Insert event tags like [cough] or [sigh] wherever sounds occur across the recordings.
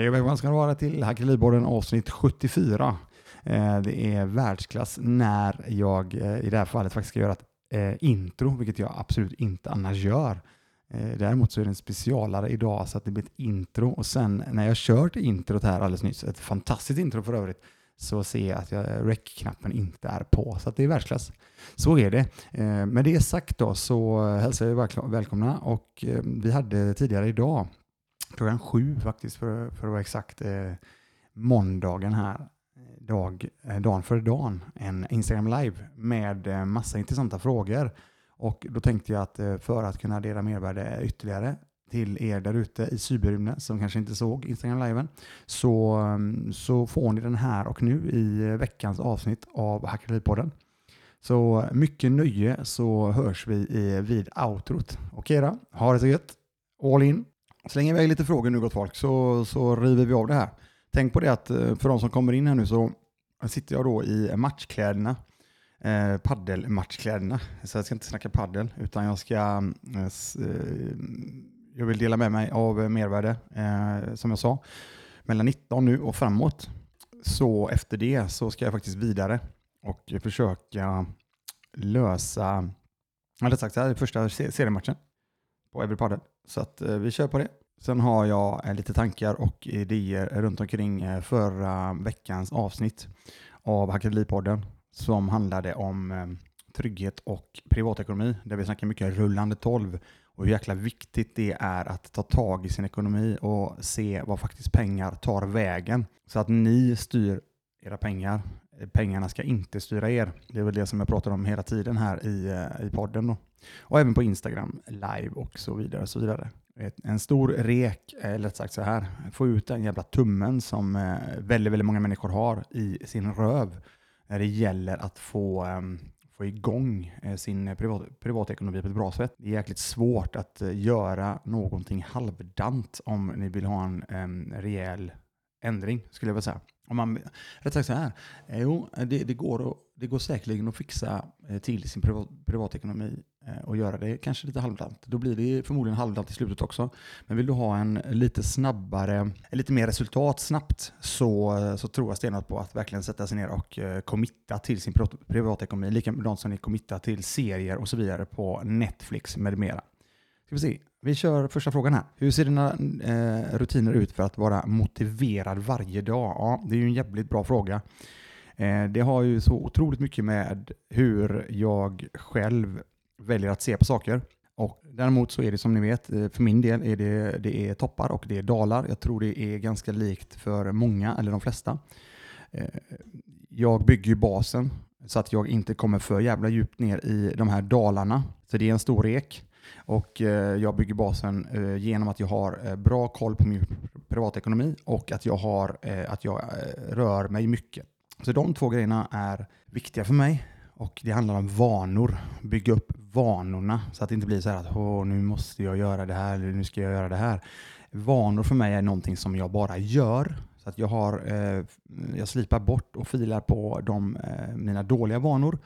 Hej och välkomna ska ni vara till Hackerliborden avsnitt 74. Eh, det är världsklass när jag eh, i det här fallet faktiskt ska göra ett eh, intro, vilket jag absolut inte annars gör. Däremot så är det en specialare idag så att det blir ett intro och sen när jag kört introt här alldeles nyss, ett fantastiskt intro för övrigt, så ser jag att jag- rec-knappen inte är på. Så att det är världsklass. Så är det. Med det sagt då så hälsar jag er välkomna och vi hade tidigare idag klockan sju faktiskt för, för att vara exakt, eh, måndagen här, dag, eh, dagen före dagen, en Instagram live med eh, massa intressanta frågor. Och då tänkte jag att eh, för att kunna dela mervärde ytterligare till er där ute i cyberrymden som kanske inte såg Instagram-liven så, mm, så får ni den här och nu i eh, veckans avsnitt av Hackeripodden. Så mycket nöje så hörs vi i, vid outrot. Okej då, ha det så gött. All in. Släng iväg lite frågor nu gott folk så, så river vi av det här. Tänk på det att eh, för de som kommer in här nu så sitter jag då i matchkläderna. Eh, paddelmatchkläderna. Så jag ska inte snacka paddel utan jag ska eh, eh jag vill dela med mig av mervärde eh, som jag sa. Mellan 19 nu och framåt. Så efter det så ska jag faktiskt vidare och försöka lösa, eller sagt så här, första seriematchen på Every Padel. Så att eh, vi kör på det. Sen har jag eh, lite tankar och idéer runt omkring eh, förra veckans avsnitt av Hackeripodden som handlade om trygghet och privatekonomi där vi snackar mycket rullande 12 och hur jäkla viktigt det är att ta tag i sin ekonomi och se vad faktiskt pengar tar vägen så att ni styr era pengar. Pengarna ska inte styra er. Det är väl det som jag pratar om hela tiden här i, i podden. Då. Och även på Instagram live och så vidare. Och så vidare. En stor rek, eller sagt så här, få ut den jävla tummen som eh, väldigt, väldigt många människor har i sin röv när det gäller att få, um, få igång eh, sin privat, privatekonomi på ett bra sätt. Det är jäkligt svårt att eh, göra någonting halvdant om ni vill ha en em, rejäl ändring, skulle jag vilja säga. Om man, rätt sagt så här, eh, jo, eh, det, det, går att, det går säkerligen att fixa eh, till sin privat, privatekonomi och göra det kanske lite halvdant. Då blir det förmodligen halvdant i slutet också. Men vill du ha en lite snabbare, lite mer resultat snabbt så, så tror jag stenhårt på att verkligen sätta sig ner och committa till sin privatekonomi. Likadant som ni committar till serier och så vidare på Netflix med mera. Ska vi se. Vi kör första frågan här. Hur ser dina eh, rutiner ut för att vara motiverad varje dag? Ja, det är ju en jävligt bra fråga. Eh, det har ju så otroligt mycket med hur jag själv väljer att se på saker. Och däremot så är det som ni vet, eh, för min del är det, det är toppar och det är dalar. Jag tror det är ganska likt för många, eller de flesta. Eh, Jag bygger ju basen så att jag inte kommer för jävla djupt ner i de här dalarna. Så det är en stor rek. Och eh, jag bygger basen eh, genom att jag har eh, bra koll på min privatekonomi och att jag, har, att jag rör mig mycket. Så de två grejerna är viktiga för mig. Och det handlar om vanor. Bygga upp vanorna så att det inte blir så här att Åh, nu måste jag göra det här eller nu ska jag göra det här. Vanor för mig är någonting som jag bara gör. Så att jag, har, eh, jag slipar bort och filar på de, eh, mina dåliga vanor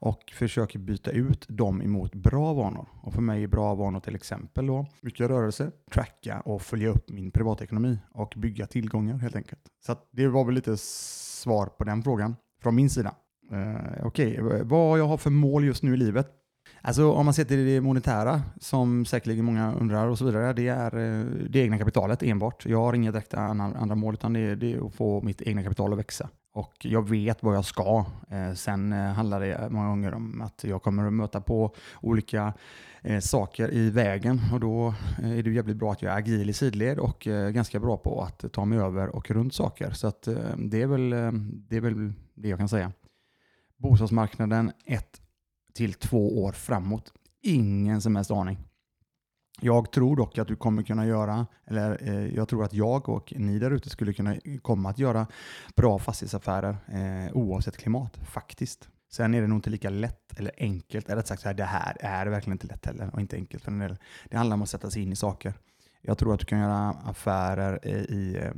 och försöker byta ut dem emot bra vanor. Och för mig är bra vanor till exempel då mycket rörelse, tracka och följa upp min privatekonomi och bygga tillgångar helt enkelt. Så att det var väl lite svar på den frågan från min sida. Uh, Okej, vad jag har för mål just nu i livet? Alltså om man ser till det monetära, som säkerligen många undrar och så vidare, det är eh, det egna kapitalet enbart. Jag har inga direkta andra, andra mål, utan det är, det är att få mitt egna kapital att växa. Och jag vet vad jag ska. Eh, sen eh, handlar det eh, många gånger om att jag kommer att möta på olika eh, saker i vägen och då eh, är det jävligt bra att jag är agil i sidled och eh, ganska bra på att ta mig över och runt saker. Så att, eh, det, är väl, eh, det är väl det jag kan säga. Bostadsmarknaden ett till två år framåt. Ingen som helst aning. Jag tror dock att du kommer kunna göra, eller eh, jag tror att jag och ni där ute skulle kunna komma att göra bra fastighetsaffärer eh, oavsett klimat, faktiskt. Sen är det nog inte lika lätt eller enkelt, eller rätt sagt så här, det här är verkligen inte lätt heller och inte enkelt för en del. Det handlar om att sätta sig in i saker. Jag tror att du kan göra affärer eh, i, i eh,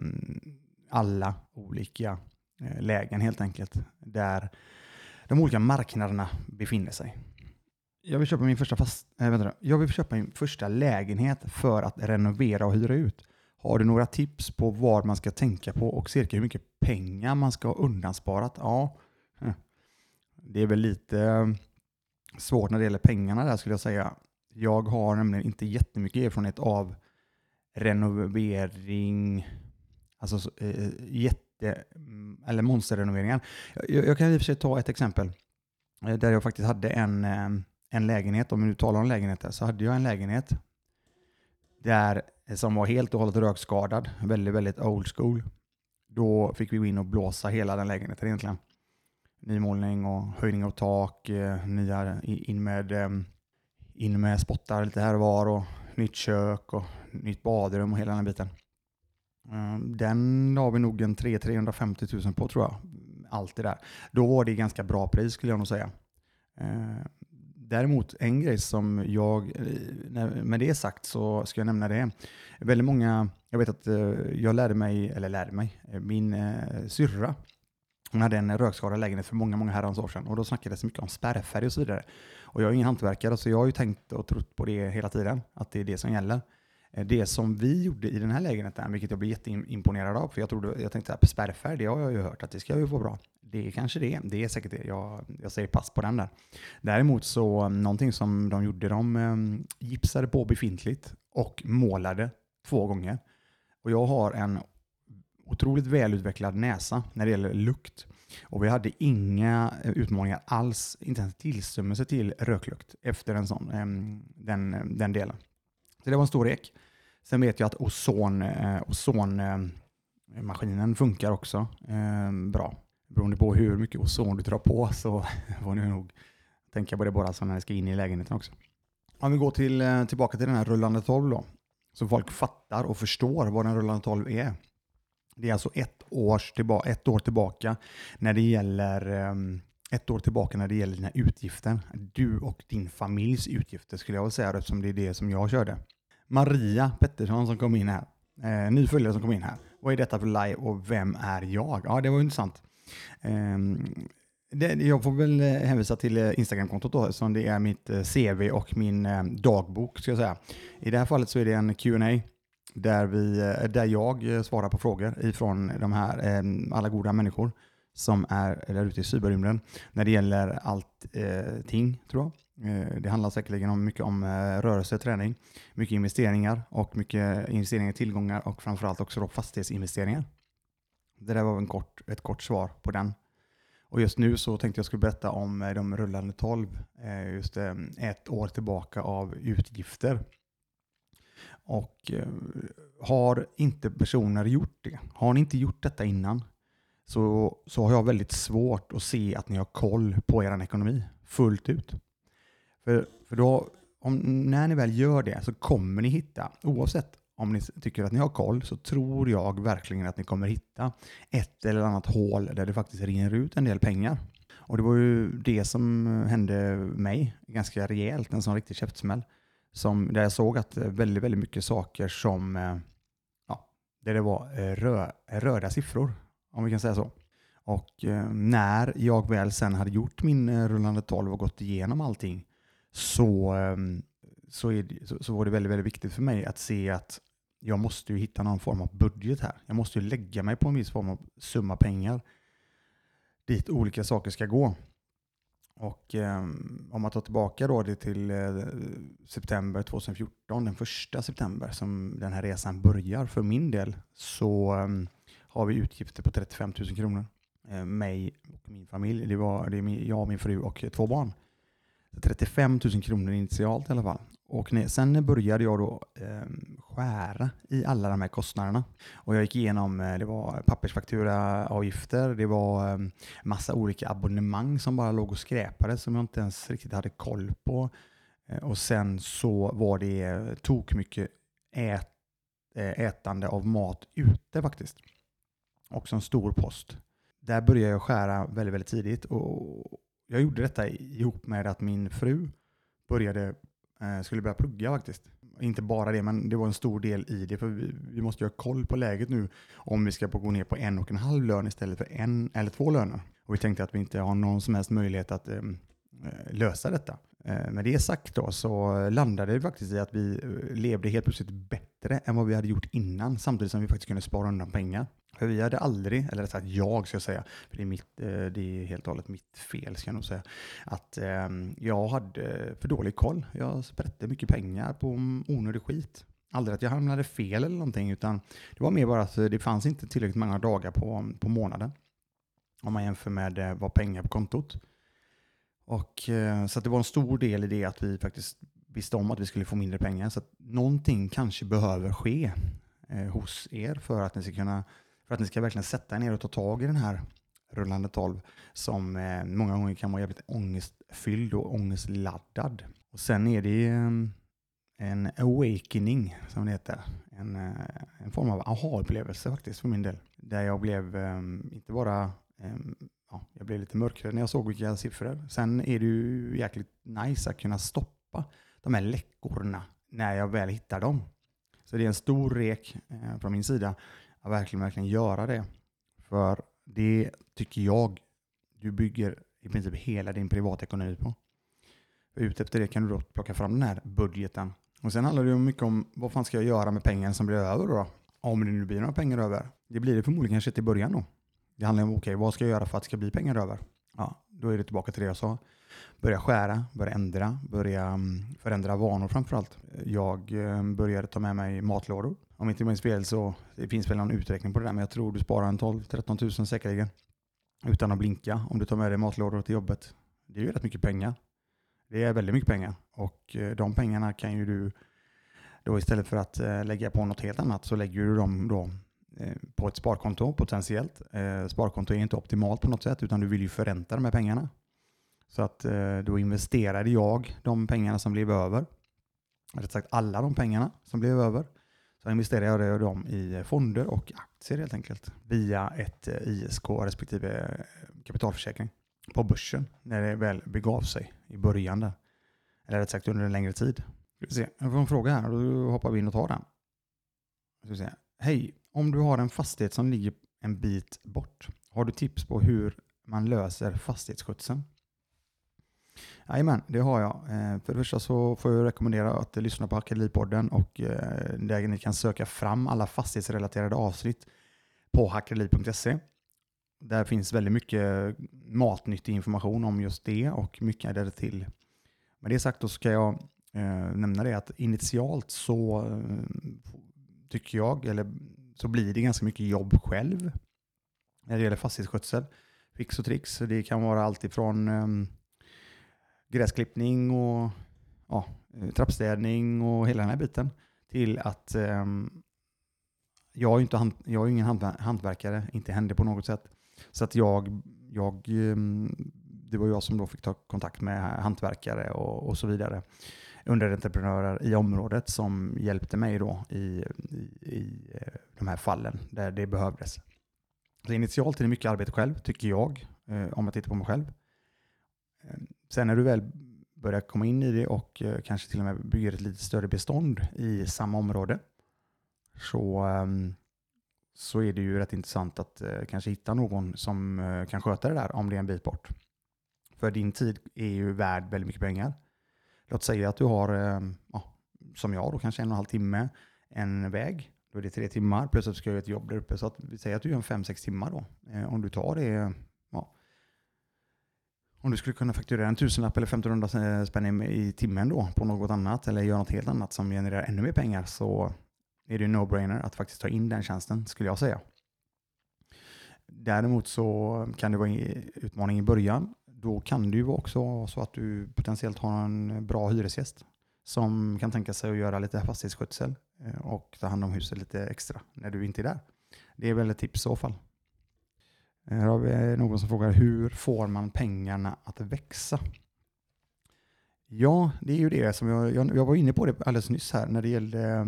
alla olika eh, lägen helt enkelt, där de olika marknaderna befinner sig. Jag vill köpa min första fast, äh, vänta, jag vill köpa min första lägenhet för att renovera och hyra ut. Har du några tips på vad man ska tänka på och cirka hur mycket pengar man ska ha undansparat? Ja, hm. det är väl lite eh, svårt när det gäller pengarna där skulle jag säga. Jag har nämligen inte jättemycket erfarenhet av renovering, alltså eh, eh, jätte, mm, eller monsterrenoveringar. Jag, jag kan i och för sig ta ett exempel där jag faktiskt hade en, en lägenhet, om vi nu talar om lägenheter, så hade jag en lägenhet där, eh, som var helt och hållet rökskadad, väldigt, väldigt old school. Då fick vi gå in och blåsa hela den lägenheten egentligen. Nymålning och höjning av tak, eh, nya in med, ehm, in med spottar lite här och var och nytt kök och nytt badrum och hela den biten. Ehm, den la vi nog en 300-350 000 på tror jag. Allt det där. Då var det ganska bra pris skulle jag nog säga. Ehm, Däremot en grej som jag, eh, med det sagt så ska jag nämna det. Väldigt många, jag vet att eh, jag lärde mig, eller lärde mig, eh, min syrra hon hade en rökskadad lägenhet för många, många herrans år sedan och då snackades det mycket om spärrfärg och så vidare. Och jag är ingen hantverkare så jag har ju tänkt och trott på det hela tiden, att det är det som gäller. Det som vi gjorde i den här lägenheten, vilket jag blev jätteimponerad av, för jag, trodde, jag tänkte att spärrfärg, det har jag ju hört att det ska ju vara bra. Det är kanske det, det är säkert det. Jag, jag säger pass på den där. Däremot så, någonting som de gjorde, de um, gipsade på befintligt och målade två gånger. Och jag har en otroligt välutvecklad näsa när det gäller lukt. Och vi hade inga eh, utmaningar alls, inte ens tillstymmelse till röklukt efter en sån, ehm, den, den delen. Så det var en stor ek. Sen vet jag att ozon, eh, ozonmaskinen funkar också ehm, bra. Beroende på hur mycket ozon du drar på så [laughs] får ni nog tänka på det bara så när ni ska in i lägenheten också. Om vi går till, eh, tillbaka till den här rullande 12 då, så folk fattar och förstår vad den rullande 12 är. Det är alltså ett, års tillba ett år tillbaka när det gäller um, ett år tillbaka när det gäller dina utgifter. Du och din familjs utgifter skulle jag vilja säga eftersom det är det som jag körde. Maria Pettersson som kom in här. Eh, ny följare som kom in här. Vad är detta för live och vem är jag? Ja, det var intressant. Ehm, jag får väl eh, hänvisa till eh, Instagramkontot då, som det är mitt eh, CV och min dagbok ska jag säga. I det här fallet så är det en Q&A där, vi, där jag svarar på frågor ifrån de här ehm, alla goda människor som är där ute i cyberrymden när det gäller allting, tror jag. Det handlar säkerligen om mycket om rörelse, träning, mycket investeringar och mycket investeringar i tillgångar och framförallt också då fastighetsinvesteringar. Det där var en kort, ett kort svar på den. Och just nu så tänkte jag skulle berätta om eh, de rullande 12, eh, just eh, ett år tillbaka av utgifter. Och har inte personer gjort det, har ni inte gjort detta innan, så, så har jag väldigt svårt att se att ni har koll på er ekonomi fullt ut. För, för då, om, när ni väl gör det så kommer ni hitta, oavsett om ni tycker att ni har koll, så tror jag verkligen att ni kommer hitta ett eller annat hål där det faktiskt rinner ut en del pengar. Och det var ju det som eh, hände mig ganska rejält, en sån riktig käftsmäll som, där jag såg att eh, väldigt, väldigt mycket saker som, eh, ja, där det var rö, röda siffror, om vi kan säga så. Och när jag väl sen hade gjort min rullande 12 och gått igenom allting så, ehm, så, är, så, så var det väldigt, väldigt viktigt för mig att se att jag måste ju hitta någon form av budget här. Jag måste ju lägga mig på en viss form av summa pengar dit olika saker ska gå. Och eh, om man tar tillbaka då det till eh, september 2014, den första september som den här resan börjar för min del, så eh, har vi utgifter på 35 000 kronor. Eh, mig och min familj. Det var det är jag, min fru och två barn. 35 000 kronor initialt i alla fall. Och när, sen började jag då eh, skära i alla de här kostnaderna. Och jag gick igenom, eh, det var pappersfakturaavgifter, det var eh, massa olika abonnemang som bara låg och skräpade som jag inte ens riktigt hade koll på. Eh, och sen så var det eh, tok mycket ät, eh, ätande av mat ute faktiskt. Också en stor post. Där började jag skära väldigt, väldigt tidigt och jag gjorde detta ihop med att min fru började Eh, skulle börja plugga faktiskt. Inte bara det, men det var en stor del i det. För vi, vi måste ju ha koll på läget nu om vi ska gå ner på en och en halv lön istället för en eller två löner. Och vi tänkte att vi inte har någon som helst möjlighet att eh, eh lösa detta. Eh, med det sagt då så landade det faktiskt i att vi eh, levde helt plötsligt bättre än vad vi hade gjort innan, samtidigt som vi faktiskt kunde spara undan pengar. För vi hade aldrig, eller rätt sagt jag ska jag säga, för det är, mitt, eh, det är helt och hållet mitt fel ska jag nog säga, att ehm, jag hade för dålig koll. Jag sprätte mycket pengar på onödig skit. Aldrig att jag hamnade fel eller någonting, utan det var mer bara att det fanns inte tillräckligt många dagar på, på månaden. Om man jämför med eh, vad pengar på kontot. Och, eh, så det var en stor del i det att vi faktiskt visste om att vi skulle få mindre pengar. Så att någonting kanske behöver ske eh, hos er för att ni ska kunna för att ni ska verkligen sätta er ner och ta tag i den här rullande 12 som eh, många gånger kan vara jävligt ångestfylld och ångestladdad. Och sen är det eh, en awakening som det heter. En, eh, en form av aha-upplevelse faktiskt för min del. Där jag blev eh, inte bara eh, ja, jag blev lite mörkare när jag såg vilka siffror. Sen är det ju jäkligt nice att kunna stoppa de här läckorna när jag väl hittar dem. Så det är en stor rek eh, från min sida att verkligen, verkligen göra det. För det tycker jag du bygger i princip hela din privatekonomi på. Ut efter det kan du då plocka fram den här budgeten. Och sen handlar det ju mycket om vad fan ska jag göra med pengarna som blir över då? Om det nu blir några pengar över. Det blir det förmodligen kanske till början då. Det handlar om, okej, okay, vad ska jag göra för att det ska bli pengar över? Ja, då är det tillbaka till det jag sa. Börja skära, börja ändra, börja mm, förändra vanor framförallt. Jag eh, började ta med mig matlådor. Om inte minns fel så det finns väl någon uträkning på det där, men jag tror du sparar en 12-13 000 säkerligen. Utan att blinka om du tar med dig matlådor till jobbet. Det är ju rätt mycket pengar. Det är väldigt mycket pengar och eh, de pengarna kan ju du då istället för att eh, lägga på något helt annat så lägger du dem då eh, på ett sparkonto potentiellt. Sparkonto är inte optimalt på något sätt utan du vill ju förränta de här pengarna. Så att då investerade jag de pengarna som blev över. Rätt sagt alla de pengarna som blev över. Så investerade jag dem i fonder och aktier helt enkelt. Via ett eh, ISK respektive eh, kapitalförsäkring på börsen när det väl begav sig i början där. Eller rätt sagt under en längre tid. Jag får en fråga här och då hoppar vi in och tar den. Hej, om du har en fastighet som ligger en bit bort, har du tips på hur man löser fastighetsskötseln? Jajamän, det har jag. Eh, för det första så får jag rekommendera att lyssna på Hackeripodden och eh, där ni kan söka fram alla fastighetsrelaterade avsnitt på hackerli.se. Där finns väldigt mycket matnyttig information om just det och mycket där till. Med det sagt då ska jag eh, nämna det att initialt så tycker jag, eller så blir det ganska mycket jobb själv när det gäller fastighetsskötsel. Fix och tricks. Det kan vara allt ifrån ehm, gräsklippning och ja, trappstädning och hela den här biten till att eh, jag, är inte hand, jag är ingen hand, hantverkare, inte hände på något sätt. Så att jag, jag, ehm, det var jag som då fick ta kontakt med hantverkare och, och så vidare underentreprenörer i området som hjälpte mig då i, i, i eh, de här fallen där det behövdes. Så initialt är det mycket arbete själv, tycker jag, eh, om jag tittar på mig själv. Ehm, Sen när du väl börjar komma in i det och eh, kanske till och med bygger ett lite större bestånd i samma område så, ehm, så är det ju rätt intressant att eh, kanske hitta någon som eh, kan sköta det där om det är en bit bort. För din tid är ju värd väldigt mycket pengar. Låt säga att du har, ehm, ja, som jag då, kanske en och en halv timme, en väg. Då är det tre timmar, plus att du ska göra ett jobb där uppe. Så att vi säger att du gör fem, sex timmar då. Om du tar det, om du skulle kunna fakturera en tusenlapp eller 1500 eh, spänn i timmen då på något annat eller göra något helt annat som genererar ännu mer pengar så är det en no-brainer att faktiskt ta in den tjänsten skulle jag säga. Däremot så kan det vara en utmaning i början då kan det ju också vara så att du potentiellt har en bra hyresgäst som kan tänka sig att göra lite fastighetsskötsel eh, och ta hand om huset lite extra när du inte är där. Det är väl ett tips i så fall. Eh, här har vi eh, någon som frågar hur får man pengarna att växa? Ja, det är ju det som jag, jag, jag var inne på det alldeles nyss här när det gällde, eh,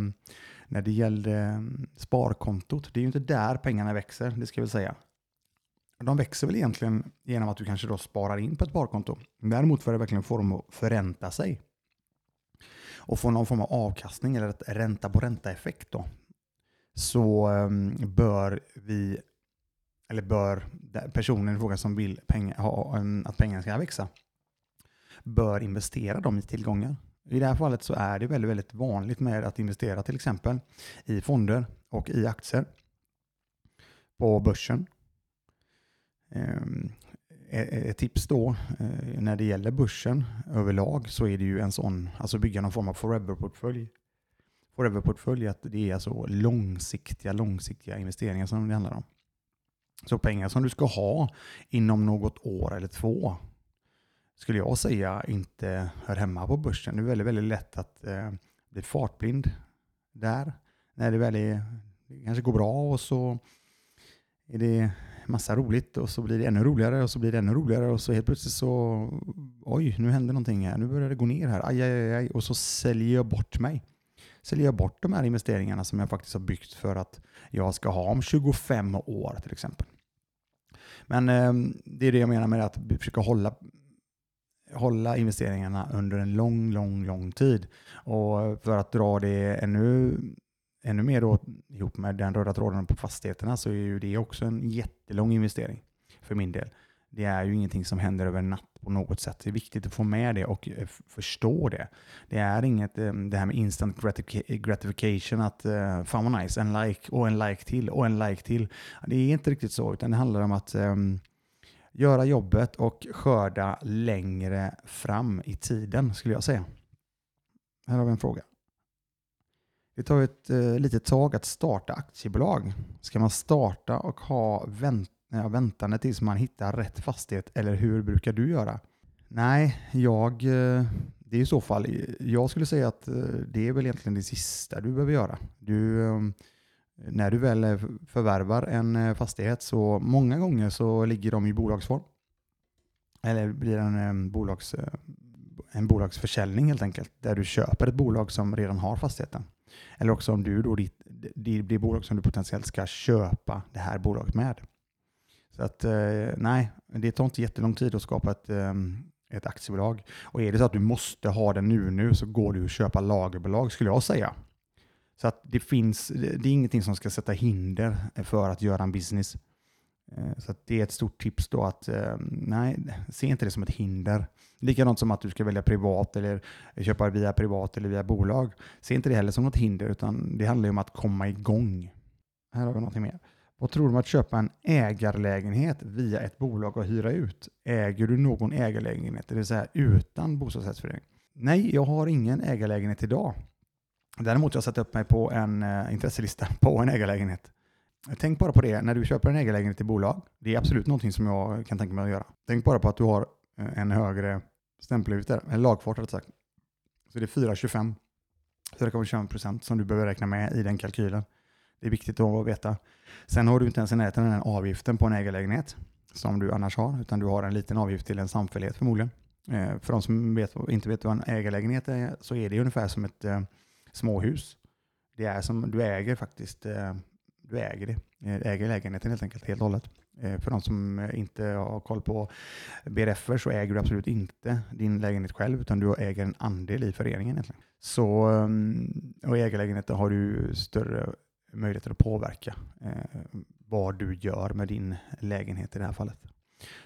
när det gällde sparkontot. Det är ju inte där pengarna växer, det ska jag väl säga. De växer väl egentligen genom att du kanske då sparar in på ett sparkonto. Däremot för att verkligen få dem att förränta sig och få någon form av avkastning eller ett ränta på ränta-effekt då, så um, bör vi, eller bör personen i fråga som vill penga, ha, att pengarna ska växa, bör investera dem i tillgångar. I det här fallet så är det väldigt, väldigt vanligt med att investera till exempel i fonder och i aktier på börsen. Ehm, e-, e-, ett tips då eh, när det gäller börsen överlag så är det ju en sån, alltså bygga någon form av forever-portfölj. Forever-portfölj, att det är alltså långsiktiga, långsiktiga investeringar som det handlar om. Så pengar som du ska ha inom något år eller två skulle jag säga inte hör hemma på börsen. Det är väldigt, väldigt lätt att eh, bli fartblind där. När det väl är, det kanske går bra och så är det massa roligt och så blir det ännu roligare och så blir det ännu roligare och så helt plötsligt så oj, nu händer någonting här, nu börjar det gå ner här, aj, aj, aj, och så säljer jag bort mig. Säljer jag bort de här investeringarna som jag faktiskt har byggt för att jag ska ha om 25 år till exempel. Men eh, det är det jag menar med att försöka hålla hålla investeringarna under en lång, lång, lång tid. Och för att dra det ännu, ännu mer då, ihop med den röda tråden på fastigheterna så är ju det också en jättelång investering för min del. Det är ju ingenting som händer över en natt på något sätt. Det är viktigt att få med det och eh, förstå det. Det är inget eh, det här med instant gratification, att eh, fan vad nice, en like och en like till och en like till. Det är inte riktigt så, utan det handlar om att um, göra jobbet och skörda längre fram i tiden skulle jag säga. Här har vi en fråga. Det tar ett eh, litet tag att starta aktiebolag. Ska man starta och ha vänt, ja, väntande tills man hittar rätt fastighet eller hur brukar du göra? Nej, jag, eh, det är i så fall, jag skulle säga att eh, det är väl egentligen det sista du behöver göra. Du, eh, när du väl förvärvar en fastighet så många gånger så ligger de i bolagsform. Eller blir en, bolags, en bolagsförsäljning helt enkelt, där du köper ett bolag som redan har fastigheten. Eller också om du då, ditt, det, det bolag som du potentiellt ska köpa det här bolaget med. Så att eh, nej, det tar inte jättelång tid att skapa ett, ehm, ett aktiebolag. Och är det så att du måste ha det nu nu så går du att köpa lagerbolag skulle jag säga. Så att det finns, det är ingenting som ska sätta hinder för att göra en business. Eh, så det är ett stort tips då att ehm, nej, se inte det som ett hinder. Likadant som att du ska välja privat eller köpa via privat eller via bolag. Se inte det heller som något hinder utan det handlar ju om att komma igång. Här har vi någonting mer. Vad tror du om att köpa en ägarlägenhet via ett bolag och hyra ut? Äger du någon ägarlägenhet, det vill säga utan bostadsrättsförening? Nej, jag har ingen ägarlägenhet idag. Däremot har jag satt upp mig på en eh, intresselista på en ägarlägenhet. Tänk bara på det när du köper en ägarlägenhet i bolag. Det är absolut någonting som jag kan tänka mig att göra. Tänk bara på att du har eh, en högre stämpelavgift där, en lagfart rätt sagt. Så det är 4,25 4,25 procent som du behöver räkna med i den kalkylen. Det är viktigt att veta. Sen har du inte ens i närheten den avgiften på en ägarlägenhet som du annars har, utan du har en liten avgift till en samfällighet förmodligen. Eh, för de som vet, inte vet vad en ägarlägenhet är så är det ungefär som ett eh, småhus. Det är som du äger faktiskt. Eh, du äger det. Eh, äger lägenheten helt enkelt, helt och hållet. Eh, för de som inte har koll på BRF så äger du absolut inte din lägenhet själv, utan du äger en andel i föreningen. Egentligen. Så, ehm, och i ägarlägenheten har du större möjligheter att påverka eh, vad du gör med din lägenhet i det här fallet.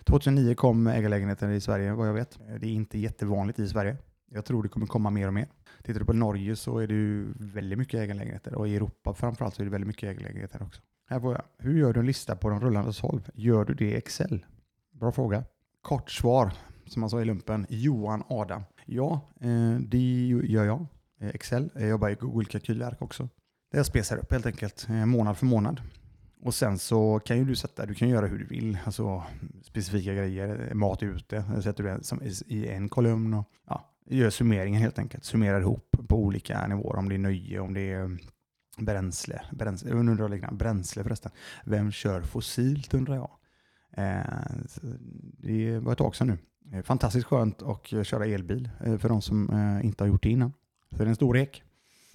2009 kom ägarlägenheten i Sverige vad jag vet. Eh, det är inte jättevanligt i Sverige. Jag tror det kommer komma mer och mer. Tittar du på Norge så är det ju väldigt mycket ägarlägenheter och i Europa framförallt så är det väldigt mycket ägarlägenheter också. Här får jag. Hur gör du en lista på de rullande 12? Gör du det i Excel? Bra fråga. Kort svar, som man sa i lumpen. Johan Adam. Ja, eh, det gör jag. Excel. Jag jobbar i Google kalkylark också. Där jag spesar upp helt enkelt, eh, månad för månad. Och sen så kan ju du sätta, du kan göra hur du vill, alltså specifika grejer, eh, mat ute, eh, sätter du som i en kolumn och ja, gör summeringen helt enkelt. Summerar ihop på olika nivåer, om det är nöje, om det är bränsle. bränsle undrar liknande, bränsle förresten. Vem kör fossilt undrar jag. Eh, det var ett tag sedan nu. Fantastiskt skönt att köra elbil för de som inte har gjort det innan. Så det är en stor ek.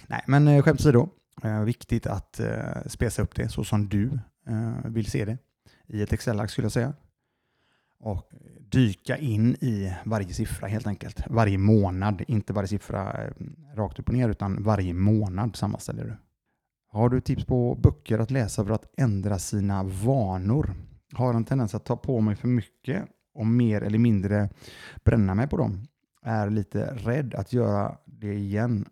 Nej, men skämt åsido. Eh, viktigt att eh, spesa upp det så som du eh, vill se det i ett Excel-ark skulle jag säga. Och dyka in i varje siffra helt enkelt. Varje månad, inte varje siffra eh, rakt upp och ner utan varje månad sammanställer du. Har du tips på böcker att läsa för att ändra sina vanor? Har en tendens att ta på mig för mycket och mer eller mindre bränna mig på dem. är lite rädd att göra det igen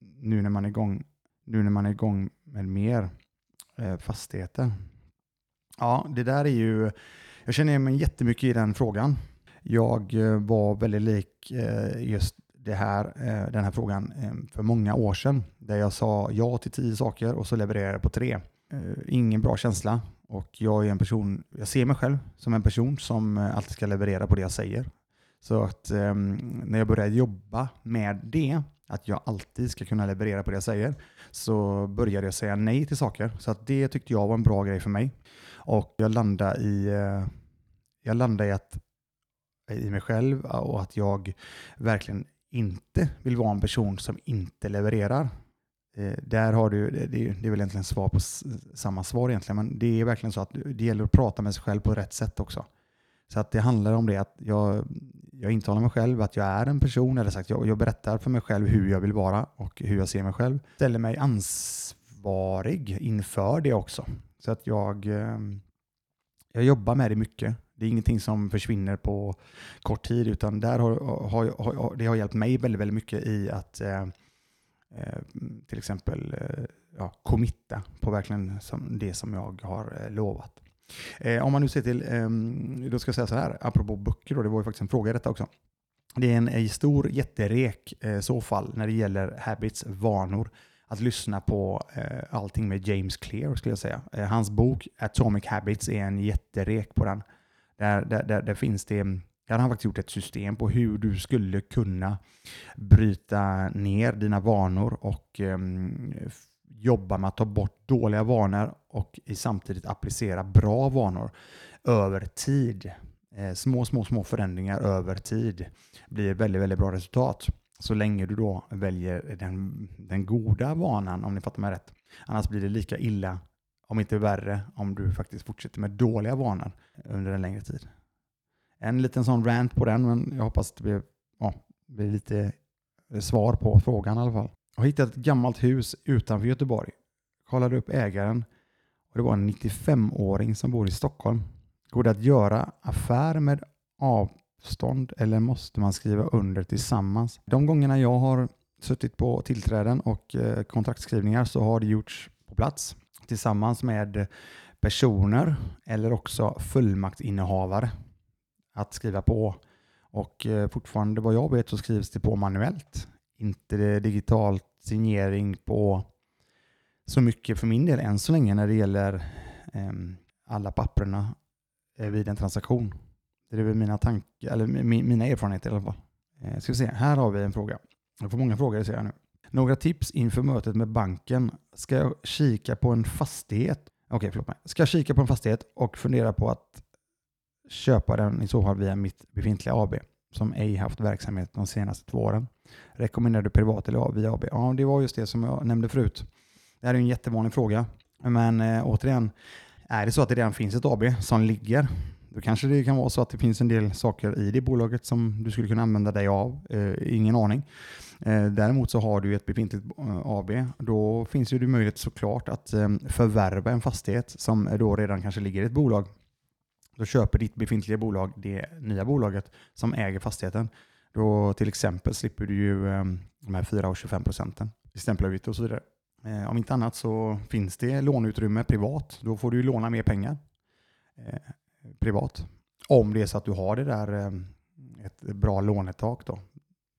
nu när man är igång, nu när man är igång med mer eh, fastigheter. Ja, det där är ju, jag känner igen mig jättemycket i den frågan. Jag eh, var väldigt lik eh, just det här, eh, den här frågan eh, för många år sedan, där jag sa ja till tio saker och så levererade jag på tre. Eh, ingen bra känsla och jag är en person, jag ser mig själv som en person som eh, alltid ska leverera på det jag säger. Så att ehm, när jag började jobba med det, att jag alltid ska kunna leverera på det jag säger, så började jag säga nej till saker. Så att det tyckte jag var en bra grej för mig. Och jag landade i, eh, jag landade i att i mig själv och att jag verkligen inte vill vara en person som inte levererar. Eh, där har du, det, det är väl egentligen svar på samma svar egentligen, men det är verkligen så att det gäller att prata med sig själv på rätt sätt också. Så att det handlar om det att jag, jag intalar mig själv att jag är en person, eller sagt jag, jag berättar för mig själv hur jag vill vara och hur jag ser mig själv. Ställer mig ansvarig inför det också. Så att jag, ehm, jag jobbar med det mycket. Det är ingenting som försvinner på kort tid, utan där har, har, har det har hjälpt mig väldigt, väldigt mycket i att eh, eh till exempel eh, ja, committa på verkligen som det som jag har eh, lovat. Eh, om man nu ser till, eh, då ska jag säga så här, apropå böcker, då, det var ju faktiskt en fråga i detta också. Det är en, en stor jätterek i eh, så fall när det gäller habits, vanor att lyssna på eh, allting med James Clear skulle jag säga. Eh, hans bok Atomic Habits är en jätterek på den. Där, där, där, där finns det, där har han faktiskt gjort ett system på hur du skulle kunna bryta ner dina vanor och eh, jobba med att ta bort dåliga vanor och samtidigt applicera bra vanor över tid. Eh, små, små, små förändringar över tid blir väldigt, väldigt bra resultat. Så länge du då väljer den, den goda vanan, om ni fattar mig rätt. Annars blir det lika illa, om inte värre, om du faktiskt fortsätter med dåliga vanor under en längre tid. En liten sån rant på den, men jag hoppas det blir, ja, blir lite svar på frågan i alla fall. Jag har hittat ett gammalt hus utanför Göteborg. Kollade upp ägaren det var en 95-åring som bor i Stockholm. Går det att göra affär med avstånd eller måste man skriva under tillsammans? De gångerna jag har suttit på tillträden och kontraktsskrivningar kontraktskrivningar så har det gjorts på plats tillsammans med personer eller också fullmaktsinnehavare att skriva på. Och eh, fortfarande vad jag vet så skrivs det på manuellt. Inte digitalt signering på så mycket för min del än så länge när det gäller eh, alla papperna eh, vid en transaktion. Det är väl mina, tankar, eller mina erfarenheter i alla fall. Eh, ska vi se, här har vi en fråga. Jag får många frågor ser jag nu. Några tips inför mötet med banken. Ska jag kika på en fastighet? Okej, okay, förlåt mig. Ska jag kika på en fastighet och fundera på att köpa den i så fall via mitt befintliga AB som ej haft verksamhet de senaste två åren. Rekommenderar du privat eller via AB? Ja, det var just det som jag nämnde förut. Det här är en jättevanlig fråga. Men eh, återigen, är det så att det redan finns ett AB som ligger, då kanske det kan vara så att det finns en del saker i det bolaget som du skulle kunna använda dig av. Eh, ingen aning. Eh, däremot så har du ett befintligt eh, AB. Då finns det möjlighet såklart att eh, förvärva en fastighet som då redan kanske ligger i ett bolag. Då köper ditt befintliga bolag det nya bolaget som äger fastigheten. Då till exempel slipper du ju eh, de här 4,25 procenten i stämpelavgift och så vidare. Eh, om inte annat så finns det låneutrymme privat. Då får du låna mer pengar eh, privat. Om det är så att du har det där eh, ett bra lånetak då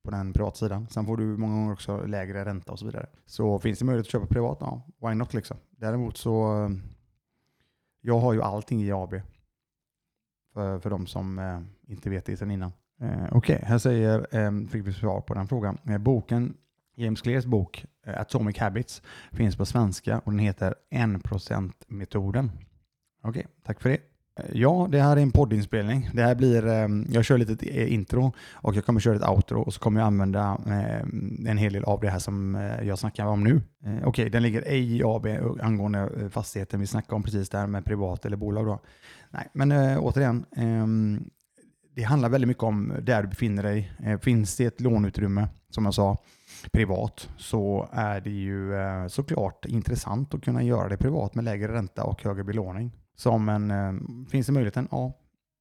på den privatsidan. Sen får du många gånger också lägre ränta och så vidare. Så finns det möjlighet att köpa privat, ja, why not liksom. Däremot så, jag har ju allting i AB. För, för de som eh, inte vet det sedan innan. Eh, Okej, okay, här säger, eh, fick vi svar på den frågan. Eh, boken, James Clears bok eh, Atomic Habits finns på svenska och den heter 1%-metoden. Okej, okay, tack för det. Eh, ja, det här är en poddinspelning. Det här blir, ehm, jag kör lite eh, intro och jag kommer köra ett outro och så kommer jag använda ehm, en hel del av det här som jag snackar om nu. Okej, okay, den ligger ej i AB angående fastigheten vi snackade om precis där med privat eller bolag. Då. Nej, men återigen, ehm, det handlar väldigt mycket om där du befinner dig. Finns det ett låneutrymme, som jag sa, privat så är det ju eh, såklart intressant att kunna göra det privat med lägre ränta och högre belåning som en, eh, finns det möjligheten? Ja.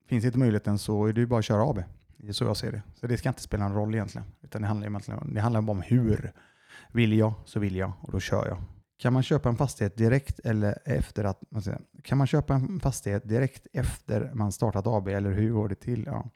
Finns det inte möjligheten så är det ju bara att köra AB. Det är så jag ser det. Så det ska inte spela någon roll egentligen. Utan det handlar, egentligen, det handlar bara om hur. Vill jag så vill jag och då kör jag. Kan man köpa en fastighet direkt eller efter att man säger, Kan man köpa en fastighet direkt efter man startat AB eller hur går det till? Ja.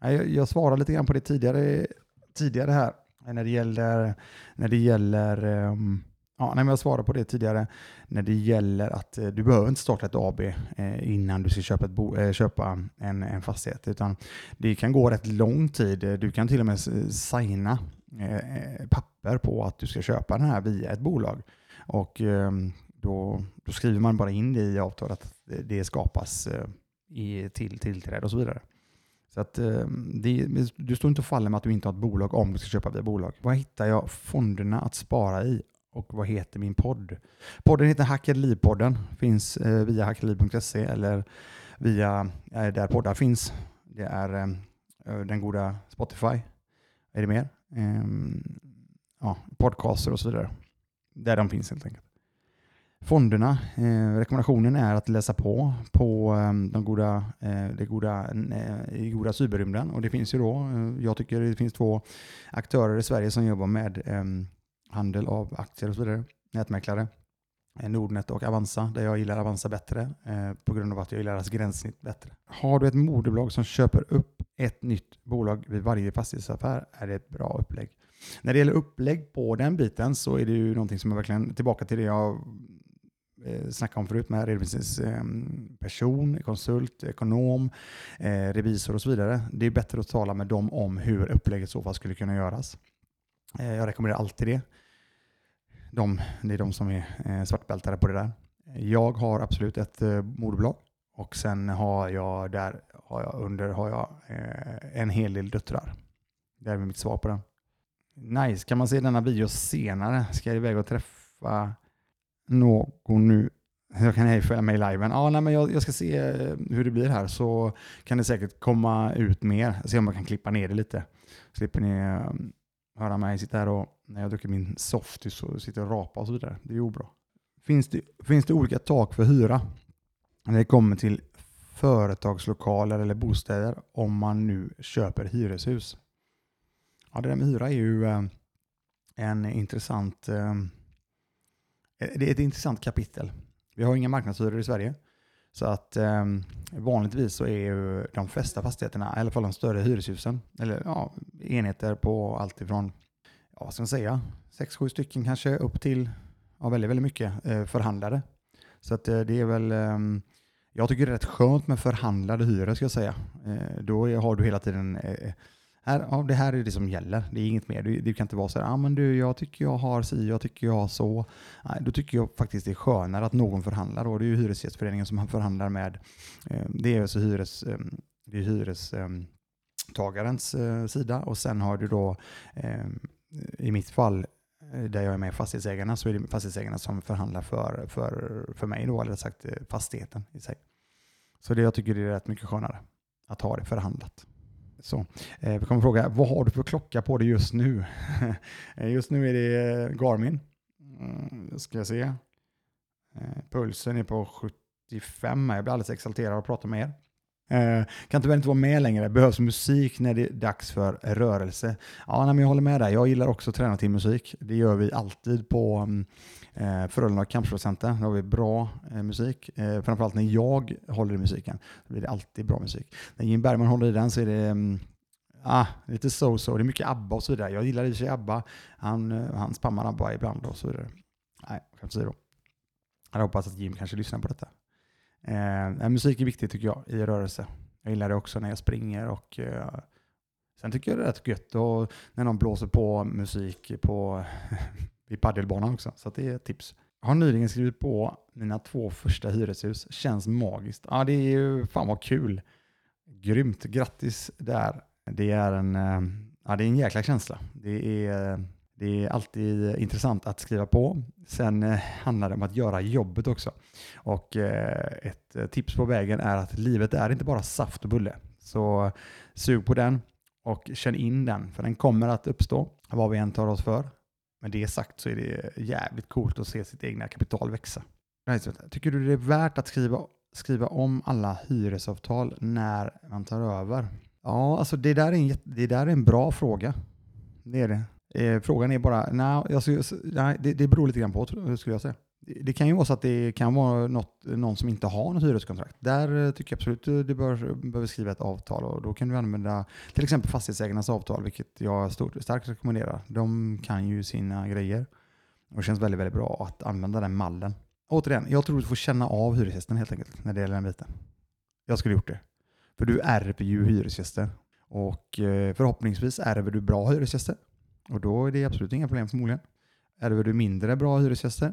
Jag, jag svarade lite grann på det tidigare, tidigare här när det gäller, när det gäller um, Ja, nej, jag svarade på det tidigare när det gäller att eh, du behöver inte starta ett AB eh, innan du ska köpa, ett bo, eh, köpa en, en fastighet. Utan det kan gå rätt lång tid. Du kan till och med signa eh, eh, papper på att du ska köpa den här via ett bolag. Och ehm, då, då skriver man bara in det i avtalet att det skapas eh, i, till tillträde och så vidare. Så att eh, det, du står inte och faller med att du inte har ett bolag om du ska köpa via bolag. Vad hittar jag fonderna att spara i? och vad heter min podd? Podden heter Hackad Liv-podden, finns eh, via hackerliv.se eller via eh, där poddar finns. Det är den goda Spotify. Är det mer? Ehm, ja, podcaster och så vidare. Där de finns helt enkelt. Fonderna, eh, rekommendationen är att läsa på på eh, de goda, eh, det goda, eh, i goda cyberrymden. Och det finns ju då, eh, jag tycker det finns två aktörer i Sverige som jobbar med ehm, handel av aktier och så vidare, nätmäklare. Eh, Nordnet och Avanza, där jag gillar Avanza bättre eh, på grund av att jag gillar deras gränssnitt bättre. Har du ett moderbolag som köper upp ett nytt bolag vid varje fastighetsaffär är det ett bra upplägg. När det gäller upplägg på den biten så är det ju någonting som är verkligen tillbaka till det jag Eh, snackade om förut med redovisningsperson, ehm, konsult, ekonom, eh, revisor och så vidare. Det är bättre att tala med dem om hur upplägget så fall skulle kunna göras. Eh, jag rekommenderar alltid det de, det är de som är svartbältare på det där. Jag har absolut ett moderbolag och sen har jag där har jag under har jag en hel del döttrar. Det är mitt svar på den. Nice, kan man se denna video senare? Ska jag iväg och träffa någon nu? Jag kan ej följa med i liven. Ah, nej, men jag, jag, ska se eh, hur det blir här så kan det säkert komma ut mer. Se om jag kan klippa ner det lite. Slipper ni eh, höra mig sitta här och när jag dricker min softis och sitter och rapar och så vidare. Det är ju obra. Finns det, finns det olika tak för hyra när det kommer till företagslokaler eller bostäder om man nu köper hyreshus? Ja, det där med hyra är ju eh, en intressant, eh, Eh, det är ett intressant kapitel. Vi har inga marknadshyror i Sverige. Så att eh, vanligtvis så är ju de flesta fastigheterna, i alla fall de större hyreshusen, eller ja, enheter på allt ifrån, ja, vad ska man säga, sex, sju stycken kanske upp till ja, väldigt, väldigt mycket eh, förhandlade. Så att eh, det är väl, eh, jag tycker det är rätt skönt med förhandlade hyror ska jag säga. Eh, då har du hela tiden eh, här, ja, det här är det som gäller. Det är inget mer. Du, du kan inte vara så här, ah, men du, jag tycker jag har si, jag tycker jag har så. Nej, då tycker jag faktiskt det är skönare att någon förhandlar. Och det är ju Hyresgästföreningen som förhandlar med. Eh, det är alltså hyres, eh, det är hyrestagarens eh, sida och sen har du då eh, i mitt fall eh, där jag är med fastighetsägarna så är det fastighetsägarna som förhandlar för, för, för mig då, eller sagt eh, fastigheten i sig. Så det jag tycker det är rätt mycket skönare att ha det förhandlat. Så, eh, vi kommer fråga, vad har du för klocka på dig just nu? [laughs] Eh, just nu är det eh, Garmin. Mm, ska jag se. Eh, pulsen är på 75. Jag blir alldeles exalterad att prata med er. Eh, kan tyvärr inte vara med längre. Behövs musik när det är dags för rörelse. Ja, nej, men jag håller med dig. Jag gillar också att träna till musik. Det gör vi alltid på mm, eh, Frölunda Kampsportcenter. Då har vi bra eh, musik. Eh, framförallt när jag håller i musiken. Då blir det alltid bra musik. När Jim Bergman håller i den så är det mm, ah, lite so-so. Det är mycket ABBA och så vidare. Jag gillar i och för sig ABBA. Han, eh, han spammar ABBA ibland och så vidare. Nej, jag kan inte säga då. Jag hoppas att Jim kanske lyssnar på detta. Eh, musik är viktigt tycker jag i rörelse. Jag gillar det också när jag springer och eh, sen tycker jag det är rätt gött och när någon blåser på musik på, [laughs] vid paddelbanan också. Så det är ett tips. Jag har nyligen skrivit på mina två första hyreshus. Känns magiskt. Ja, det är ju fan vad kul. Grymt. Grattis där. Det är en, eh, ja, det är en jäkla känsla. Det är eh, det är alltid intressant att skriva på. Sen eh, handlar det om att göra jobbet också. Och eh, ett eh, tips på vägen är att livet är inte bara saft och bulle. Så sug på den och känn in den, för den kommer att uppstå vad vi än tar oss för. Men det sagt så är det jävligt coolt att se sitt egna kapital växa. Tycker du det är värt att skriva, skriva om alla hyresavtal när man tar över? Ja, alltså det där är en, det där är en bra fråga. Det är det. Eh, frågan är bara, nej, alltså, nej det, det beror lite grann på, skulle jag säga. Det, kan ju vara så att det kan vara något, någon som inte har något hyreskontrakt. Där eh, tycker jag absolut eh, du bör, behöver skriva ett avtal och då kan du använda till exempel fastighetsägarnas avtal, vilket jag stort, starkt rekommenderar. De kan ju sina grejer och det känns väldigt, väldigt bra att använda den mallen. Återigen, jag tror du får känna av hyresgästen helt enkelt när det gäller den biten. Jag skulle gjort det. För du ärver ju hyresgäster. Och eh, förhoppningsvis ärver du bra hyresgäster. Och då är det absolut inga problem förmodligen. Ärver du mindre bra hyresgäster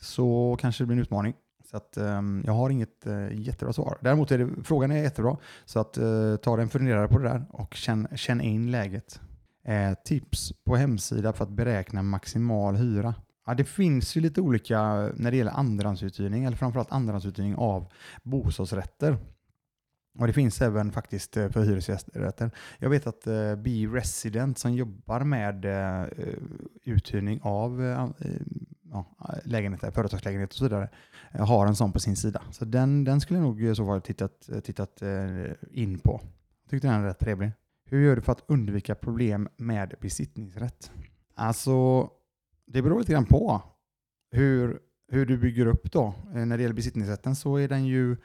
så kanske det blir en utmaning. Så att, um, jag har inget uh, jättebra svar. Däremot är det, frågan är jättebra. Så att, uh, ta en funderare på det där och känn, känn in läget. Eh, tips på hemsida för att beräkna maximal hyra. Ja, det finns ju lite olika när det gäller andrahandsuthyrning, eller framförallt andrahandsuthyrning av bostadsrätter. Och det finns även faktiskt eh, för hyresrätter. Jag vet att eh, uh, Be Resident som jobbar med uh, uthyrning av uh, uh, lägenheter, företagslägenheter och så vidare har en sån på sin sida. Så den, den skulle jag nog i så fall tittat, tittat in på. Jag tyckte den är rätt trevlig. Hur gör du för att undvika problem med besittningsrätt? Alltså, det beror lite grann på hur, hur du bygger upp då. När det gäller besittningsrätten så är den ju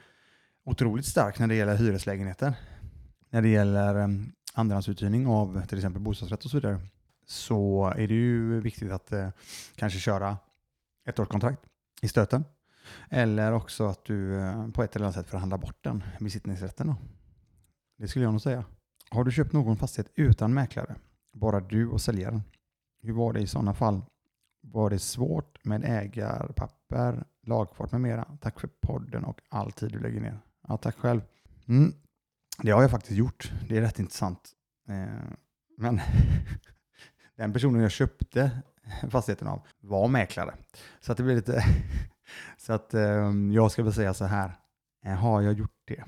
otroligt stark när det gäller hyreslägenheter. När det gäller um, andrahandsuthyrning av till exempel bostadsrätt och så vidare så är det ju viktigt att eh, kanske köra ett årskontrakt i stöten. Eller också att du eh, på ett eller annat sätt förhandlar bort den besittningsrätten. Då. Det skulle jag nog säga. Har du köpt någon fastighet utan mäklare? Bara du och säljaren? Hur var det i sådana fall? Var det svårt med ägarpapper, lagfart med mera? Tack för podden och all tid du lägger ner. Ja, tack själv. Mm. Det har jag faktiskt gjort. Det är rätt intressant. Eh, men [laughs] den personen jag köpte fastigheten av var mäklare. Så att det blir lite... [laughs] så att eh, jag ska väl säga så här. Eh, har jag gjort det?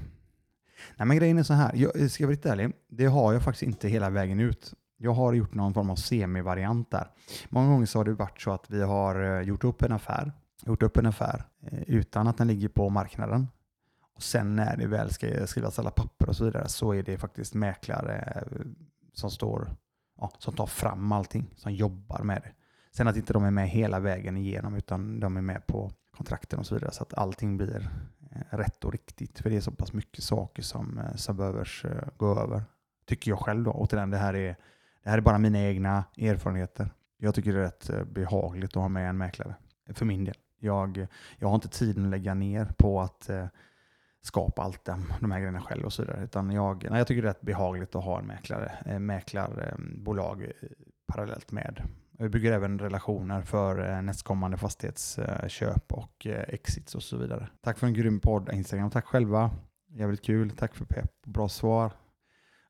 Nej, men grejen är så här. Jag ska vara lite ärlig. Det har jag faktiskt inte hela vägen ut. Jag har gjort någon form av semivariant där. Många gånger så har det varit så att vi har eh, gjort upp en affär, gjort upp en affär eh, utan att den ligger på marknaden. Och sen när det väl ska skrivas alla papper och så vidare så är det faktiskt mäklare eh, som står ja, som tar fram allting, som jobbar med det. Sen att inte de är med hela vägen igenom utan de är med på kontrakten och så vidare så att allting blir eh, rätt och riktigt. För det är så pass mycket saker som, eh, som behöver gå över. Tycker jag själv då. Återigen, det här är, det här är bara mina egna erfarenheter. Jag tycker det är rätt behagligt att ha med en mäklare. För min del. Jag, jag har inte tiden att lägga ner på att skapa allt de, de här grejerna själv och så vidare. Utan jag, nej, jag tycker det är rätt behagligt att ha en mäklare, eh, mäklarbolag eh, parallellt med. Vi bygger även relationer för eh, nästkommande fastighetsköp och eh, exits och så vidare. Tack för en grym podd Instagram. Tack själva. Jävligt kul. Tack för pepp. Bra svar.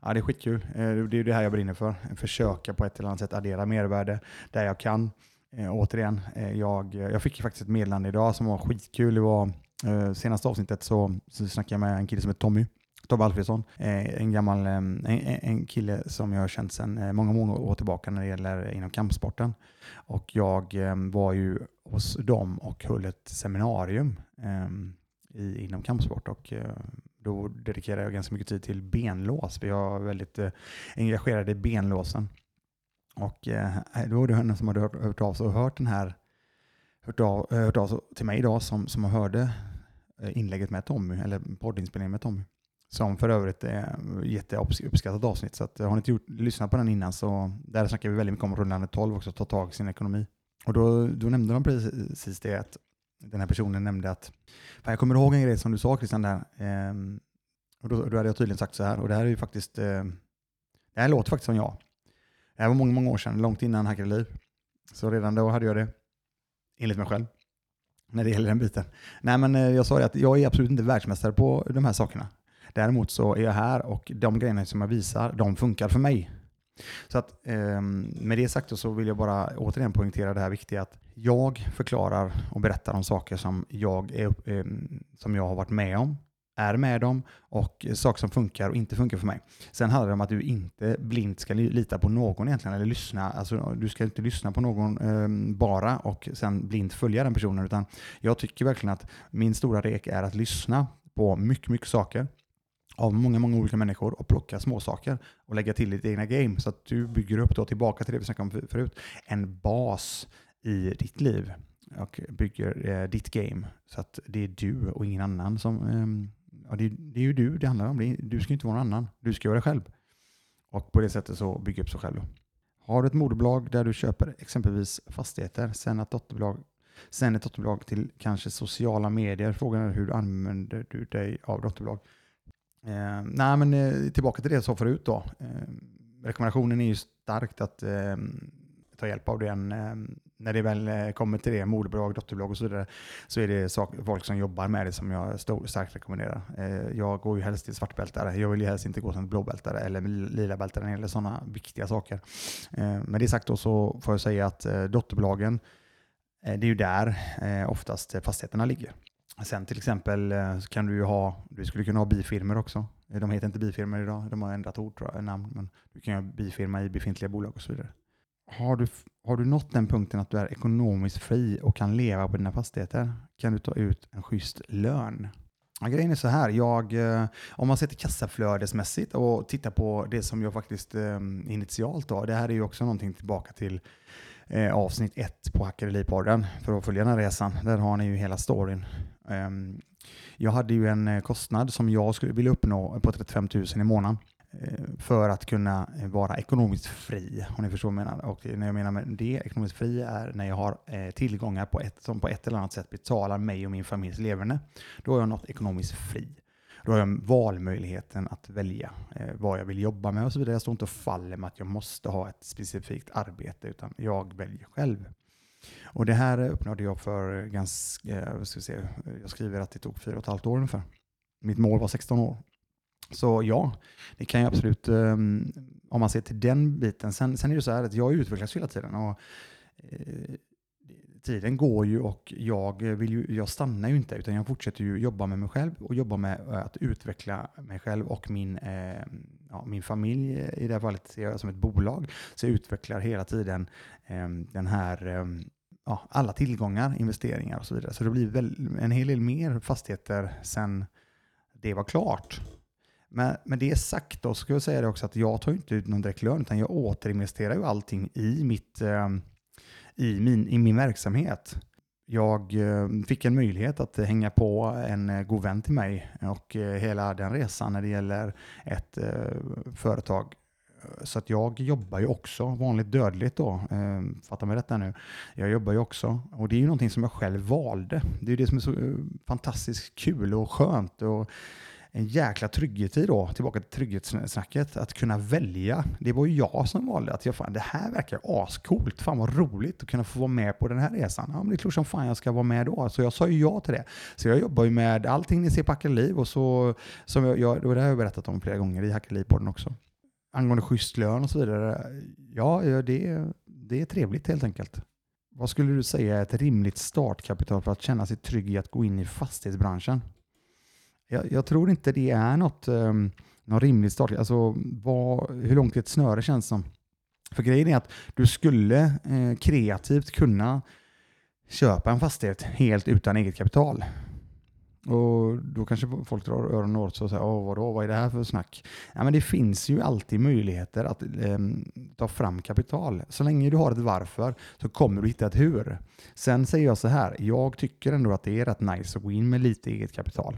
Ja, det är skitkul. Eh, det är det här jag brinner för. Försöka på ett eller annat sätt addera mervärde där jag kan. Eh, återigen, jag, jag fick faktiskt ett meddelande idag som var skitkul. Det var Eh, senaste avsnittet så, så snackade jag med en kille som heter Tommy. Tobbe Alfredsson, eh, en gammal eh, en, en, kille som jag har känt sedan många, många år tillbaka när det gäller inom kampsporten. Och jag var ju hos dem och höll ett seminarium ehm, i, inom kampsport och då dedikerade jag ganska mycket tid till benlås. Vi var väldigt engagerade i benlåsen. Och då var det henne som hade hört, hört av sig och hört den här hört av, hört av sig till mig idag som, som hörde Eh, inlägget med Tommy, eller poddinspelningen med Tommy. Som för övrigt är jätteuppskattat avsnitt. Så att, eh, har ni inte gjort, lyssnat på den innan så där snackar vi väldigt mycket om rullande 12 också, ta tag i sin ekonomi. Och då, då nämnde de precis det att den här personen nämnde att, jag kommer ihåg en grej som du sa Christian där, eh, och då, då hade jag tydligen sagt så här, och det här är ju faktiskt, eh, det här låter faktiskt som jag. Det här var många, många år sedan, långt innan Hackade Liv. Så redan då hade jag det, enligt mig själv när det gäller den biten. Nej, men eh, jag sa det att jag är absolut inte världsmästare på de här sakerna. Däremot så är jag här och de grejerna som jag visar, de funkar för mig. Så att eh, med det sagt så vill jag bara återigen poängtera det här viktiga att jag förklarar och berättar om saker som jag, är, eh, som jag har varit med om är med dem och saker som funkar och inte funkar för mig. Sen handlar det om att du inte blint ska lita på någon egentligen, eller lyssna. Alltså, du ska inte lyssna på någon eh, bara och sen blint följa den personen, utan jag tycker verkligen att min stora rek är att lyssna på mycket, mycket saker av många, många olika människor och plocka småsaker och lägga till ditt egna game. Så att du bygger upp, då, tillbaka till det vi snackade om förut, en bas i ditt liv och bygger eh, ditt game. Så att det är du och ingen annan som... Eh, ja, det, det, är ju du det handlar om. Du ska inte vara någon annan. Du ska göra det själv. Och på det sättet så bygga upp sig själv. Har du ett moderbolag där du köper exempelvis fastigheter, sen ett dotterbolag, sen ett dotterbolag till kanske sociala medier. Frågan är hur använder du dig av dotterbolag. Eh, nej, men eh, tillbaka till det jag sa förut då. Eh, rekommendationen är ju starkt att eh, ta hjälp av den. Eh, när det väl eh, kommer till det, moderbolag, dotterbolag och så vidare, så är det sak, folk som jobbar med det som jag stor, starkt rekommenderar. Eh, jag går ju helst till svartbältare. Jag vill ju helst inte gå som blåbältare eller lila bältare eller sådana viktiga saker. Eh, med det sagt då så får jag säga att eh, dotterbolagen, det är ju där oftast fastigheterna ligger. Sen till exempel så kan du ju ha, du skulle kunna ha bifirmer också. De heter inte bifirmer idag, de har ändrat ord tror jag, namn, men du kan ha bifirma i befintliga bolag och så vidare har du, har du nått den punkten att du är ekonomiskt fri och kan leva på dina fastigheter kan du ta ut en schysst lön. Ja, grejen är så här, jag, eh, om man ser till kassaflödesmässigt och tittar på det som jag faktiskt eh, initialt då, det här är ju också någonting tillbaka till eh, avsnitt ett på Hackeripodden för att följa den här resan. Där har ni ju hela storyn. Ehm, jag hade ju en kostnad som jag skulle vilja uppnå på 35 000 i månaden. Eh, för att kunna vara ekonomiskt fri, om ni förstår vad jag menar. Och när jag menar med det, ekonomiskt fri, är när jag har eh, tillgångar på ett, som på ett eller annat sätt betalar mig och min familjs leverne. Då har jag något ekonomiskt fri. Då har jag valmöjligheten att välja eh, vad jag vill jobba med och så vidare. Jag står inte och faller med att jag måste ha ett specifikt arbete, utan jag väljer själv. Och det här uppnådde jag för ganska, ska vi se, jag skriver att det tog fyra och ett halvt år ungefär. Mitt mål var 16 år. Så ja, det kan ju absolut, um, om man ser till den biten. Sen, sen är det så här att jag utvecklas hela tiden. Och, eh, tiden går ju och jag, vill ju, jag stannar ju inte utan jag fortsätter ju jobba med mig själv och jobba med att utveckla mig själv och min, eh, ja, min familj. I det här fallet ser jag som ett bolag. Så jag utvecklar hela tiden eh, den här eh, ja, alla tillgångar, investeringar och så vidare. Så det blir väl en hel del mer fastigheter sen det var klart. Men med det sagt då, ska jag säga det också att jag tar inte ut någon direkt lön, utan jag återinvesterar ju allting i, mitt, ehm, i, min, i min verksamhet. Jag ehm, fick en möjlighet att hänga på en eh, god vän till mig och eh, hela den resan när det gäller ett eh, företag så att jag jobbar ju också vanligt dödligt då. Ehm, fatta mig rätt nu. Jag jobbar ju också och det är ju någonting som jag själv valde. Det är ju det som är så fantastiskt kul och skönt. Och en jäkla trygghet i då, tillbaka till trygghetssnacket, att kunna välja. Det var ju jag som valde att jag, fan, det här verkar ascoolt, fan vad roligt att kunna få vara med på den här resan. Ja, men det är klart som fan jag ska vara med då. Så jag sa ju ja till det. Så jag jobbar ju med allting ni ser på Hackeliv och så, som jag, jag, det har jag berättat om flera gånger i Hackeliv-podden också. Angående schysst lön och så vidare. Ja, det, det är trevligt helt enkelt. Vad skulle du säga är ett rimligt startkapital för att känna sig trygg i att gå in i fastighetsbranschen? Jag, jag, tror inte det är något, um, någon rimlig start. Alltså, vad, hur långt ett snöre känns som. För grejen är att du skulle eh, kreativt kunna köpa en fastighet helt utan eget kapital. Och då kanske folk drar öronen åt sig och säger Åh, vadå, vad är det här för snack? Ja, men det finns ju alltid möjligheter att eh, ta fram kapital. Så länge du har ett varför så kommer du hitta ett hur. Sen säger jag så här, jag tycker ändå att det är rätt nice att gå in med lite eget kapital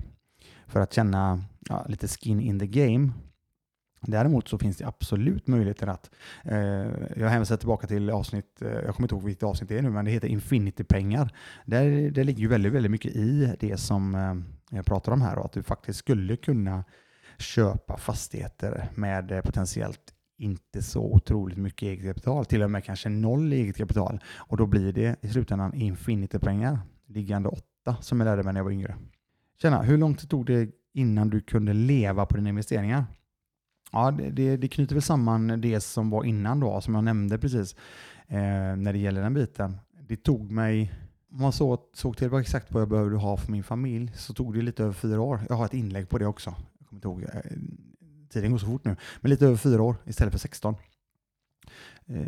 för att känna ja, lite skin in the game. Däremot så finns det absolut möjligheter att, eh, jag hänvisar tillbaka till avsnitt, eh, jag kommer inte ihåg vilket avsnitt det är nu, men det heter Infinity-pengar. Där, det ligger ju väldigt, väldigt mycket i det som eh, jag pratar om här och att du faktiskt skulle kunna köpa fastigheter med eh, potentiellt inte så otroligt mycket eget kapital, till och med kanske noll eget kapital. Och då blir det i slutändan Infinity-pengar, liggande åtta, som jag lärde mig när jag var yngre. Tjena, hur långt tog det innan du kunde leva på dina investeringar? Ja, det, det, det knyter väl samman det som var innan då, som jag nämnde precis, eh, när det gäller den biten. Det tog mig, om man så, såg till exakt vad jag behövde ha för min familj, så tog det lite över fyra år. Jag har ett inlägg på det också. Jag kommer inte ihåg, eh, tiden går så fort nu. Men lite över fyra år istället för 16 eh,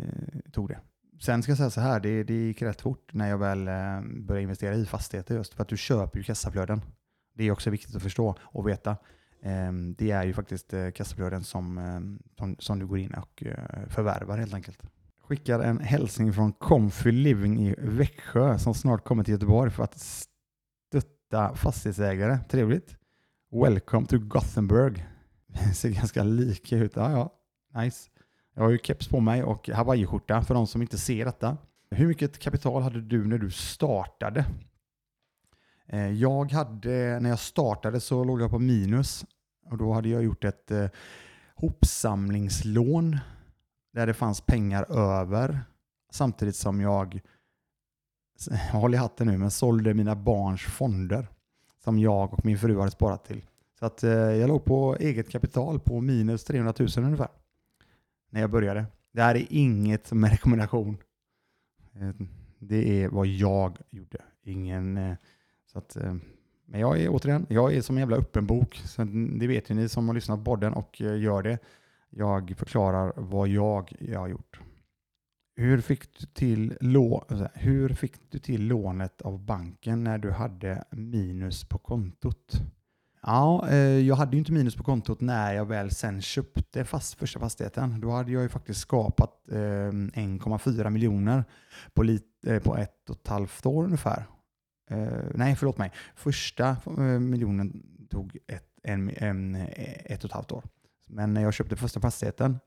tog det. Sen ska jag säga så här, det, det gick rätt fort när jag väl eh, började investera i fastigheter just för att du köper ju kassaflöden. Det är också viktigt att förstå och veta. Ehm, det är ju faktiskt kassabröden kassaflöden som, ehm, som, som du går in och eh, förvärvar helt enkelt. Skickar en hälsning från Comfy Living i Växjö som snart kommer till Göteborg för att stötta fastighetsägare. Trevligt. Welcome to Gothenburg. [laughs] ser ganska lika ut. Ja, ja. Nice. Jag har ju keps på mig och hawaiiskjorta för de som inte ser detta. Hur mycket kapital hade du när du startade? Eh, jag hade, när jag startade så låg jag på minus och då hade jag gjort ett eh, hopsamlingslån där det fanns pengar över samtidigt som jag, [laughs] håll i hatten nu, men sålde mina barns fonder som jag och min fru hade sparat till. Så att eh, jag låg på eget kapital på minus 300 000 ungefär när jag började. Det här är inget som är rekommendation. Eh, det är vad jag gjorde. Ingen, eh, så att, eh, men jag är återigen, jag är som en jävla öppen bok. Så mm, det vet ju ni som har lyssnat på podden och eh, gör det. Jag förklarar vad jag, jag har gjort. Hur fick, du till lå, hur fick du till lånet av banken när du hade minus på kontot? Ja, eh, jag hade ju inte minus på kontot när jag väl sen köpte fast första fastigheten. Då hade jag ju faktiskt skapat 1,4 miljoner på, lite, på ett och ett halvt år ungefär. Eh, nej, förlåt mig. Första eh, miljonen tog ett, en, en, eh, ett och ett halvt år. Men när jag köpte första fastigheten,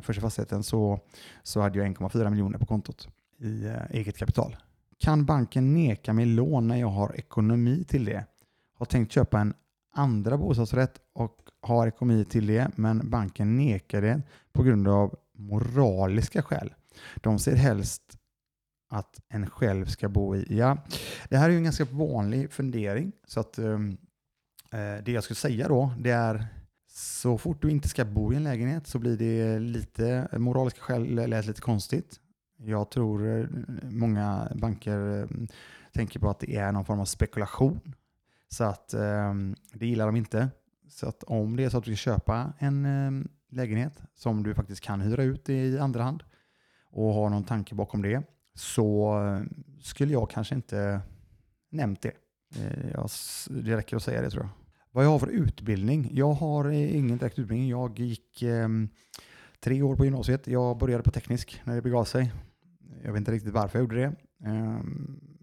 första fastigheten så, så hade jag 1,4 miljoner på kontot i eget kapital. Kan banken neka mig lån när jag har ekonomi till det? Har tänkt köpa en andra bostadsrätt och har ekonomi till det, men banken nekar det på grund av moraliska skäl. De ser helst att en själv ska bo i. Ja, det här är ju en ganska vanlig fundering. Så att um, det jag skulle säga då, det är så fort du inte ska bo i en lägenhet så blir det lite moraliska skäl lät lite konstigt. Jag tror eh, många banker ehm, tänker på att det är någon form av spekulation så att eh, det gillar de inte. Så att om det är så att du ska köpa en eh, lägenhet som du faktiskt kan hyra ut i andra hand och har någon tanke bakom det så skulle jag kanske inte nämnt det. Eh, jag, det räcker att säga det tror jag. Vad jag har för utbildning? Jag har eh, ingen direkt utbildning. Jag gick eh, tre år på gymnasiet. Jag började på teknisk när det begav sig. Jag vet inte riktigt varför jag gjorde det. Eh,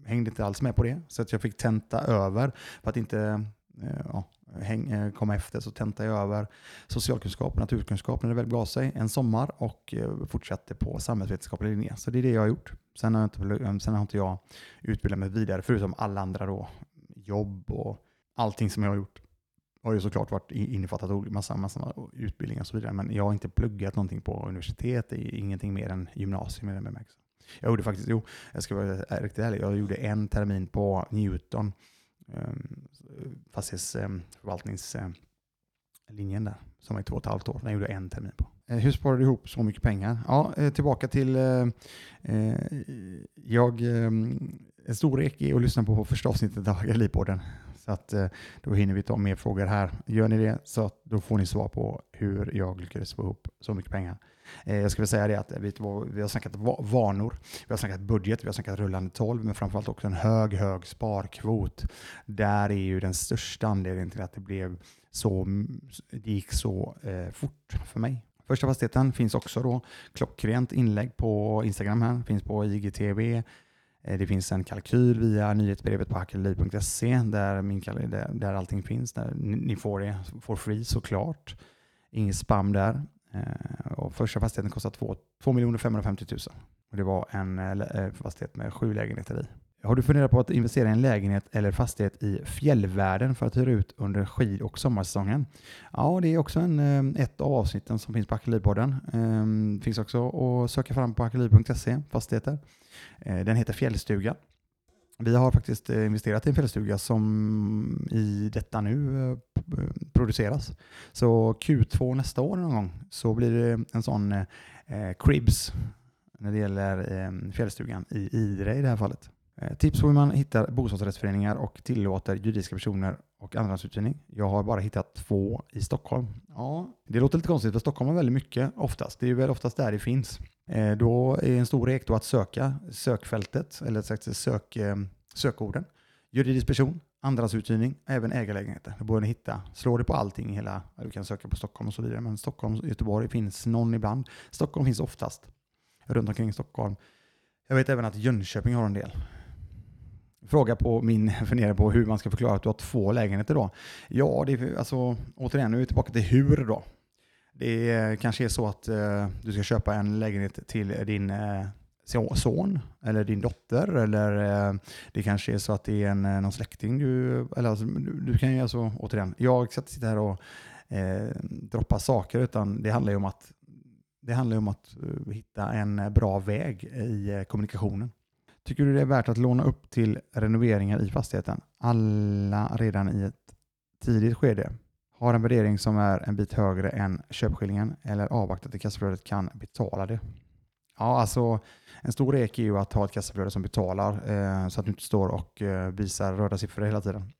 hängde inte alls med på det. Så att jag fick tenta över för att inte eh, ja, häng, eh, komma efter. Så tentade jag över socialkunskap och naturkunskap när det väl gav sig en sommar och eh, fortsatte på samhällsvetenskaplig linje. Så det är det jag har gjort. Sen har, inte, eh, sen har inte jag utbildat mig vidare, förutom alla andra då, jobb och allting som jag har gjort har ju såklart varit innefattat massa, massa utbildningar och så vidare. Men jag har inte pluggat någonting på universitet, ingenting mer än gymnasium i den bemärkelsen. Jag gjorde faktiskt, jo, jag ska vara riktigt ärlig, jag gjorde en termin på Newton, Ehm, fastighetsförvaltningslinjen där, som är två och ett halvt år. Den gjorde jag en termin på. Eh, hur sparar du ihop så mycket pengar? Ja, eh, tillbaka till, eh, eh jag, eh, en stor ek är att lyssna på första avsnittet av Galipodden. Så att eh, då hinner vi ta mer frågor här. Gör ni det så då får ni svar på hur jag lyckades få ihop så mycket pengar. Eh, jag skulle säga det att vi, vi har snackat vanor, vi har snackat budget, vi har snackat rullande 12, men framförallt också en hög, hög sparkvot. Där är ju den största anledningen till att det blev så, det gick så eh, fort för mig. Första fastigheten finns också då klockrent inlägg på Instagram här, finns på IGTV. Eh, det finns en kalkyl via nyhetsbrevet på hackerliv.se där, min, där, där allting finns. Där ni får det for free såklart. Inget spam där. Eh, och första fastigheten kostade 2, 2 550 000. Och det var en eh, eh, fastighet med sju lägenheter i. Har du funderat på att investera i en lägenhet eller fastighet i fjällvärlden för att hyra ut under skid och sommarsäsongen? Ja, det är också en, eh, ett av avsnitten som finns på Arkelivpodden. Det ehm, finns också att söka fram på arkelliv.se, fastigheter. Eh, den heter Fjällstuga. Vi har faktiskt eh, investerat i en fjällstuga som i detta nu eh, eh, produceras. Så Q2 nästa år någon gång så blir det en sån eh, cribs när det gäller eh, fjällstugan i Idre i det här fallet. Eh, tips på hur man hittar bostadsrättsföreningar och tillåter juridiska personer och andrahandsuthyrning. Jag har bara hittat två i Stockholm. Ja, det låter lite konstigt för Stockholm har väldigt mycket oftast. Det är väl oftast där det finns. Eh, då är en stor rek då att söka sökfältet eller sagt sök, eh, sökorden. Juridisk person, andrahandsuthyrning, även ägarlägenheter. Det borde ni hitta. Slå det på allting i hela, du kan söka på Stockholm och så vidare, men Stockholm och Göteborg finns någon ibland. Stockholm finns oftast, runt omkring Stockholm. Jag vet även att Jönköping har en del. Fråga på min [laughs] fundering på hur man ska förklara att du har två lägenheter då. Ja, det är, alltså, återigen, nu är vi tillbaka till hur då. Det är, kanske är så att eh, du ska köpa en lägenhet till din eh, son eller din dotter eller eh, det kanske är så att det är en, eh, någon släkting du, eller alltså, du, du, kan ju alltså, återigen, jag ska inte sitta här och eh, droppa saker utan det handlar ju om att det handlar om att eh, hitta en bra väg i kommunikationen. Tycker du det är värt att låna upp till renoveringar i fastigheten? Alla redan i ett tidigt skede har en värdering som är en bit högre än köpskillingen eller avvakta till kassaflödet kan betala det. Ja, alltså en stor rek är ju att ha ett kassaflöde som betalar eh, så att du inte står och eh, visar röda siffror hela tiden.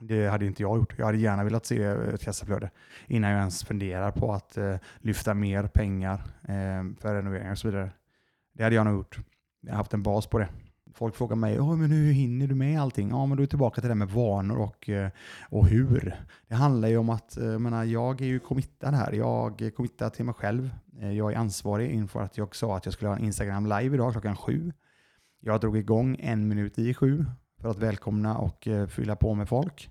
Det hade inte jag gjort. Jag hade gärna velat se ett kassaflöde innan jag ens funderar på att eh, lyfta mer pengar eh, för renoveringar och så vidare. Det hade jag nog gjort. Jag har haft en bas på det. Folk frågar mig, oh, men hur hinner du med allting? Ja, men då är vi tillbaka till det med vanor och, eh, och hur. Det handlar ju om att eh, jag, menar, jag är ju committad här. Jag är committad till mig själv. Eh, jag är ansvarig inför att jag sa att jag skulle ha en Instagram live idag klockan sju. Jag drog igång en minut i sju för att välkomna och fylla på med folk.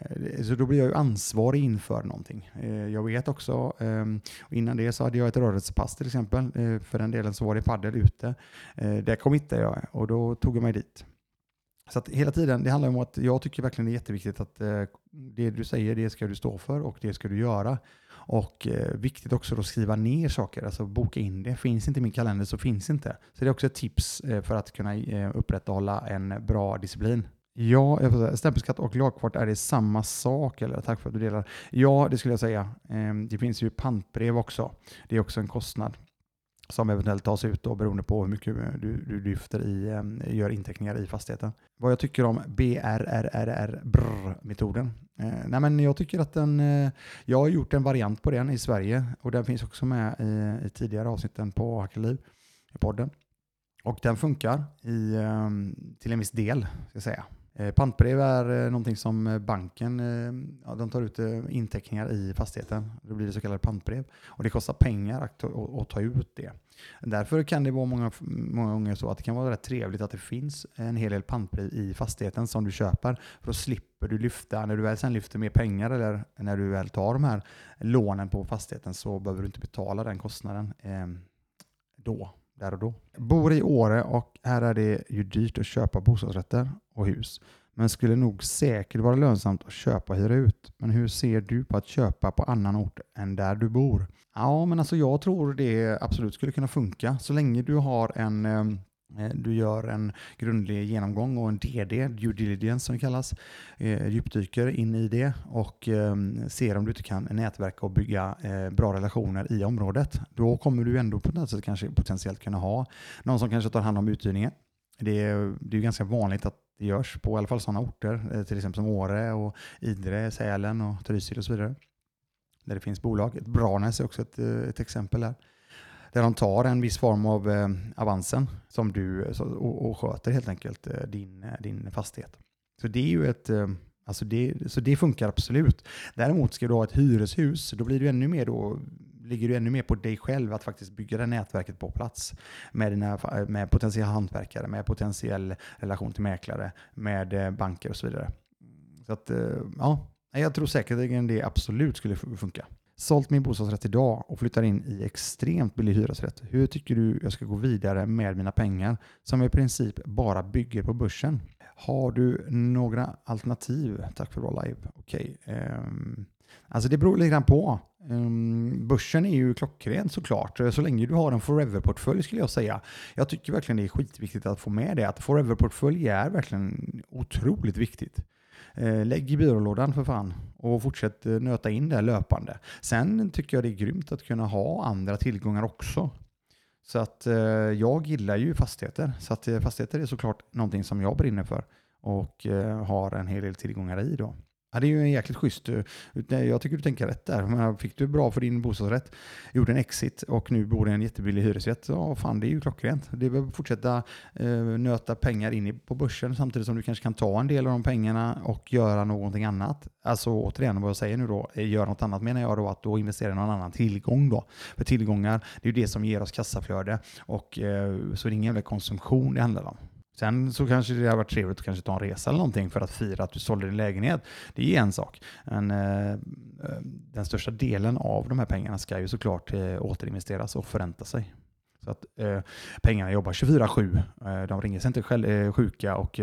Eh, så då blir jag ju ansvarig inför någonting. Eh, jag vet också, ehm, innan det så hade jag ett rörelsepass till exempel. Eh, för den delen så var det paddel ute. Där committade jag och då tog jag mig dit. Så att hela tiden, det handlar om att jag tycker verkligen det är jätteviktigt att det du säger, det ska du stå för och det ska du göra. Och viktigt också att skriva ner saker, alltså boka in det. Finns inte min kalender så finns inte. Så det är också ett tips för att kunna upprätthålla en bra disciplin. Ja, stämpelskatt och lagkvart, är det samma sak? Eller tack för att du delar. Ja, det skulle jag säga. Ehm, det finns ju pantbrev också. Det är också en kostnad som eventuellt tas ut då, beroende på hur mycket du, du lyfter i, ehm, gör inteckningar i fastigheten. Vad jag tycker om BRRRR-metoden? Eh, nej men jag tycker att den, eh, jag har gjort en variant på den i Sverige och den finns också med i, i tidigare avsnitten på Hackeliv, i podden. Och den funkar i, ehm, till en viss del, ska jag säga. Eh, pantbrev är eh, någonting som eh, banken ja, de tar ut inteckningar i fastigheten. Det blir det så kallade pantbrev. Och det kostar pengar att, att ta ut det. Därför kan det vara många, många gånger så att det kan vara rätt trevligt att det finns en hel del pantbrev i fastigheten som du köper. För då slipper du lyfta, när du väl sen lyfter mer pengar eller när du väl tar de här lånen på fastigheten så behöver du inte betala den kostnaden eh, då där och då. Bor i Åre och här är det ju dyrt att köpa bostadsrätter och hus. Men skulle nog säkert vara lönsamt att köpa och hyra ut. Men hur ser du på att köpa på annan ort än där du bor? Ja, men alltså jag tror det absolut skulle kunna funka så länge du har en Eh, Eh, du gör en grundlig genomgång och en DD, due diligence som det kallas, eh, djupdyker in i det och ehm, ser om du inte kan nätverka och bygga eh, bra relationer i området. Då kommer du ändå på något sätt kanske potentiellt kunna ha någon som kanske tar hand om uthyrningen. Det är, det är ganska vanligt att det görs på i alla fall sådana orter, till exempel som Åre och Idre, Sälen och Trysil och så vidare. Där det finns bolag. Branäs är också ett, ett exempel där där de tar en viss form av eh, avansen som du, så, och, och sköter helt enkelt eh, din, eh, din fastighet. Så det är ju ett eh, Alltså det, så det funkar absolut. Däremot ska du ha ett hyreshus, då blir du ännu mer då, ligger du ännu mer på dig själv att faktiskt bygga det nätverket på plats med, dina, eh, med potentiella hantverkare, med potentiell relation till mäklare, med eh, banker och så vidare. Så att, eh, ja, jag tror säkerligen det absolut skulle funka sålt min bostadsrätt idag och flyttar in i extremt billig hyresrätt. Hur tycker du jag ska gå vidare med mina pengar som i princip bara bygger på börsen? Har du några alternativ? Tack för att vara live. Okej. Okay. Um, alltså det beror lite grann på. Um, börsen är ju klockren såklart. Så länge du har en forever-portfölj skulle jag säga. Jag tycker verkligen det är skitviktigt att få med det. Att forever-portfölj är verkligen otroligt viktigt. Eh, lägg i byrålådan för fan och fortsätt eh, nöta in det löpande. Sen tycker jag det är grymt att kunna ha andra tillgångar också. Så att eh, jag gillar ju fastigheter. Så att eh, fastigheter är såklart någonting som jag brinner för och har en hel del tillgångar i då. Ja, det är ju en jäkligt schysst. Eh, jag tycker du tänker rätt där. Fick du bra för din bostadsrätt, gjorde en exit och nu bor i en jättebillig hyresrätt. Ja, fan det är ju klockrent. Det behöver fortsätta eh, nöta pengar in på börsen samtidigt som du kanske kan ta en del av de pengarna och göra någonting annat. Alltså återigen vad jag säger nu då, eh, gör göra något annat menar jag då att då investera i någon annan tillgång då. För tillgångar, det är ju det som ger oss kassaflöde och eh, så det är ingen jävla konsumtion det handlar om. Sen så kanske det hade varit trevligt att kanske ta en resa eller någonting för att fira att du sålde din lägenhet. Det är en sak. Men eh, eh, den största delen av de här pengarna ska ju såklart eh, återinvesteras och förränta sig. Så att eh, pengarna jobbar 24-7. Eh, de ringer sig inte själv, eh, sjuka och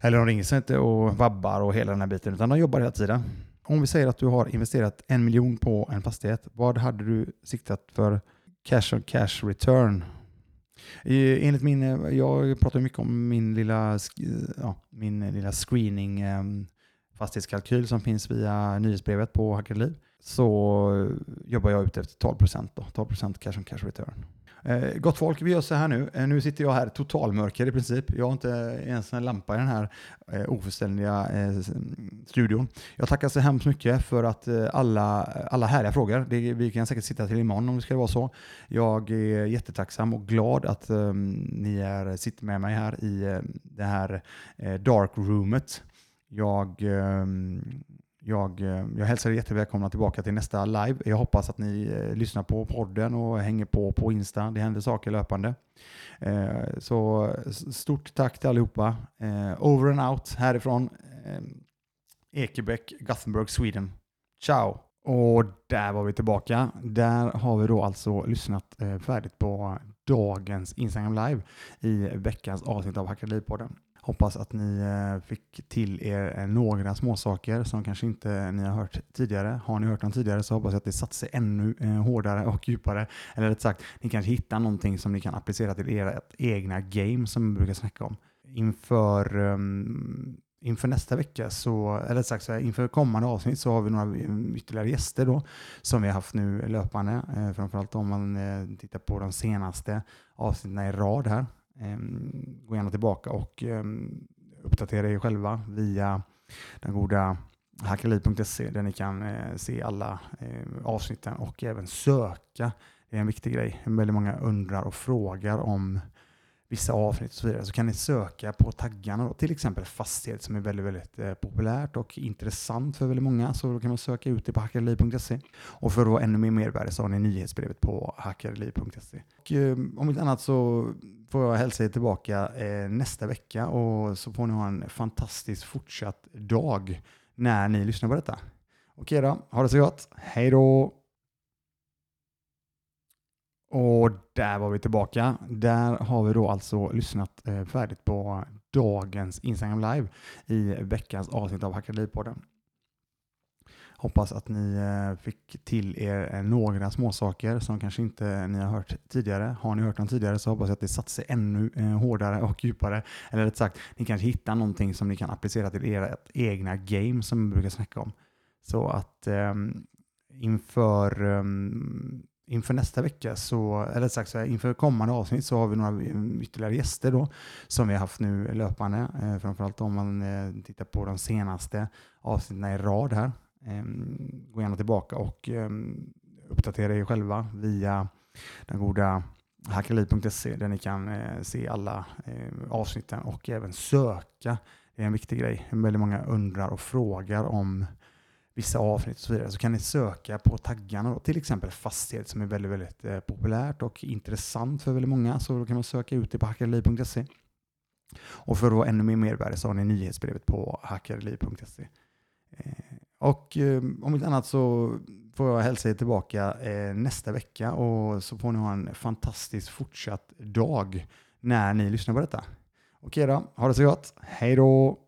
eller de ringer sig inte och vabbar och hela den här biten, utan de jobbar hela tiden. Om vi säger att du har investerat en miljon på en fastighet, vad hade du siktat för cash on cash return Enligt min, eh, jag pratar mycket om min lilla, eh, ja, min eh, lilla screening ehm, fastighetskalkyl som finns via nyhetsbrevet på Hackerliv. Så jobbar jag ute efter 12 procent 12 procent cash on cash return. Eh, gott folk, vi gör så här nu. Eh, nu sitter jag här totalmörker i princip. Jag har inte ens en lampa i den här eh, ofullständiga eh, studion. Jag tackar så hemskt mycket för att eh, alla, alla härliga frågor. Det, vi kan säkert sitta till imorgon om det ska vara så. Jag är jättetacksam och glad att eh, ni är, sitter med mig här i eh, det här dark roomet. Jag, jag, eh, jag hälsar er jättevälkomna tillbaka till nästa live. Jag hoppas att ni eh, lyssnar på podden och hänger på på Insta. Det händer saker löpande. Eh, så stort tack till allihopa. Eh, over and out härifrån eh, Ekebäck, Gothenburg, Sweden. Ciao! Och där var vi tillbaka. Där har vi då alltså lyssnat eh, färdigt på dagens Instagram live i veckans avsnitt av Hackerlivpodden. Hoppas att ni eh, fick till er eh, några småsaker som kanske inte ni har hört tidigare. Har ni hört dem tidigare så hoppas jag att det satt sig ännu eh, hårdare och djupare. Eller rätt sagt, ni kanske hittar någonting som ni kan applicera till ert egna game som vi brukar snacka om. Inför, um, inför nästa vecka, så, eller rätt sagt så här, inför kommande avsnitt så har vi några ytterligare gäster då som vi har haft nu löpande. Eh, framförallt om man eh, tittar på de senaste avsnitten i rad här. Ehm, gå gärna tillbaka och ehm, uppdatera er själva via den goda hackerliv.se där ni kan eh, se alla eh, avsnitten och även söka. Det är en viktig grej. Väldigt många undrar och frågar om vissa avsnitt och så vidare. Så kan ni söka på taggarna, då. till exempel fastighet som är väldigt, väldigt eh, populärt och intressant för väldigt många. Så då kan man söka ut det på hackerliv.se. Och för att vara ännu mer mervärde så har ni nyhetsbrevet på hackerliv.se. Och, eh, om inte annat så får jag hälsa er tillbaka eh, nästa vecka och så får ni ha en fantastisk fortsatt dag när ni lyssnar på detta. Okej då, ha det så gott. Hej då! Och där var vi tillbaka. Där har vi då alltså lyssnat eh, färdigt på dagens Instagram live i veckans avsnitt av Hackerlivpodden. Hoppas att ni eh, fick till er eh, några småsaker som kanske inte ni har hört tidigare. Har ni hört dem tidigare så hoppas jag att det satt sig ännu hårdare och djupare. Eller rätt sagt, ni kanske hittar någonting som ni kan applicera till era egna game som vi brukar snacka om. Så att um, inför, um, inför nästa vecka, så, eller sagt så här, inför kommande avsnitt så har vi några mm, ytterligare gäster då som vi har haft nu löpande. Eh, framförallt om man eh, tittar på de senaste avsnitten i rad här. Eh, gå gärna tillbaka och eh, uppdatera er själva via den goda hackali.se där ni kan eh, se alla eh, avsnitten och även söka. Det är en viktig grej. Väldigt många undrar och frågar om vissa avsnitt och så vidare. Så kan ni söka på taggarna, då. till exempel fastighet som är väldigt, väldigt eh, populärt och intressant för väldigt många. Så då kan man söka ut det på hackerliv.se. Och för att vara ännu mer mervärde så har ni nyhetsbrevet på hackerliv.se. Eh, och eh, om inte annat så får jag hälsa er tillbaka eh, nästa vecka och så får ni ha en fantastisk fortsatt dag när ni lyssnar på detta. Okej då, ha det så gott. Hej då!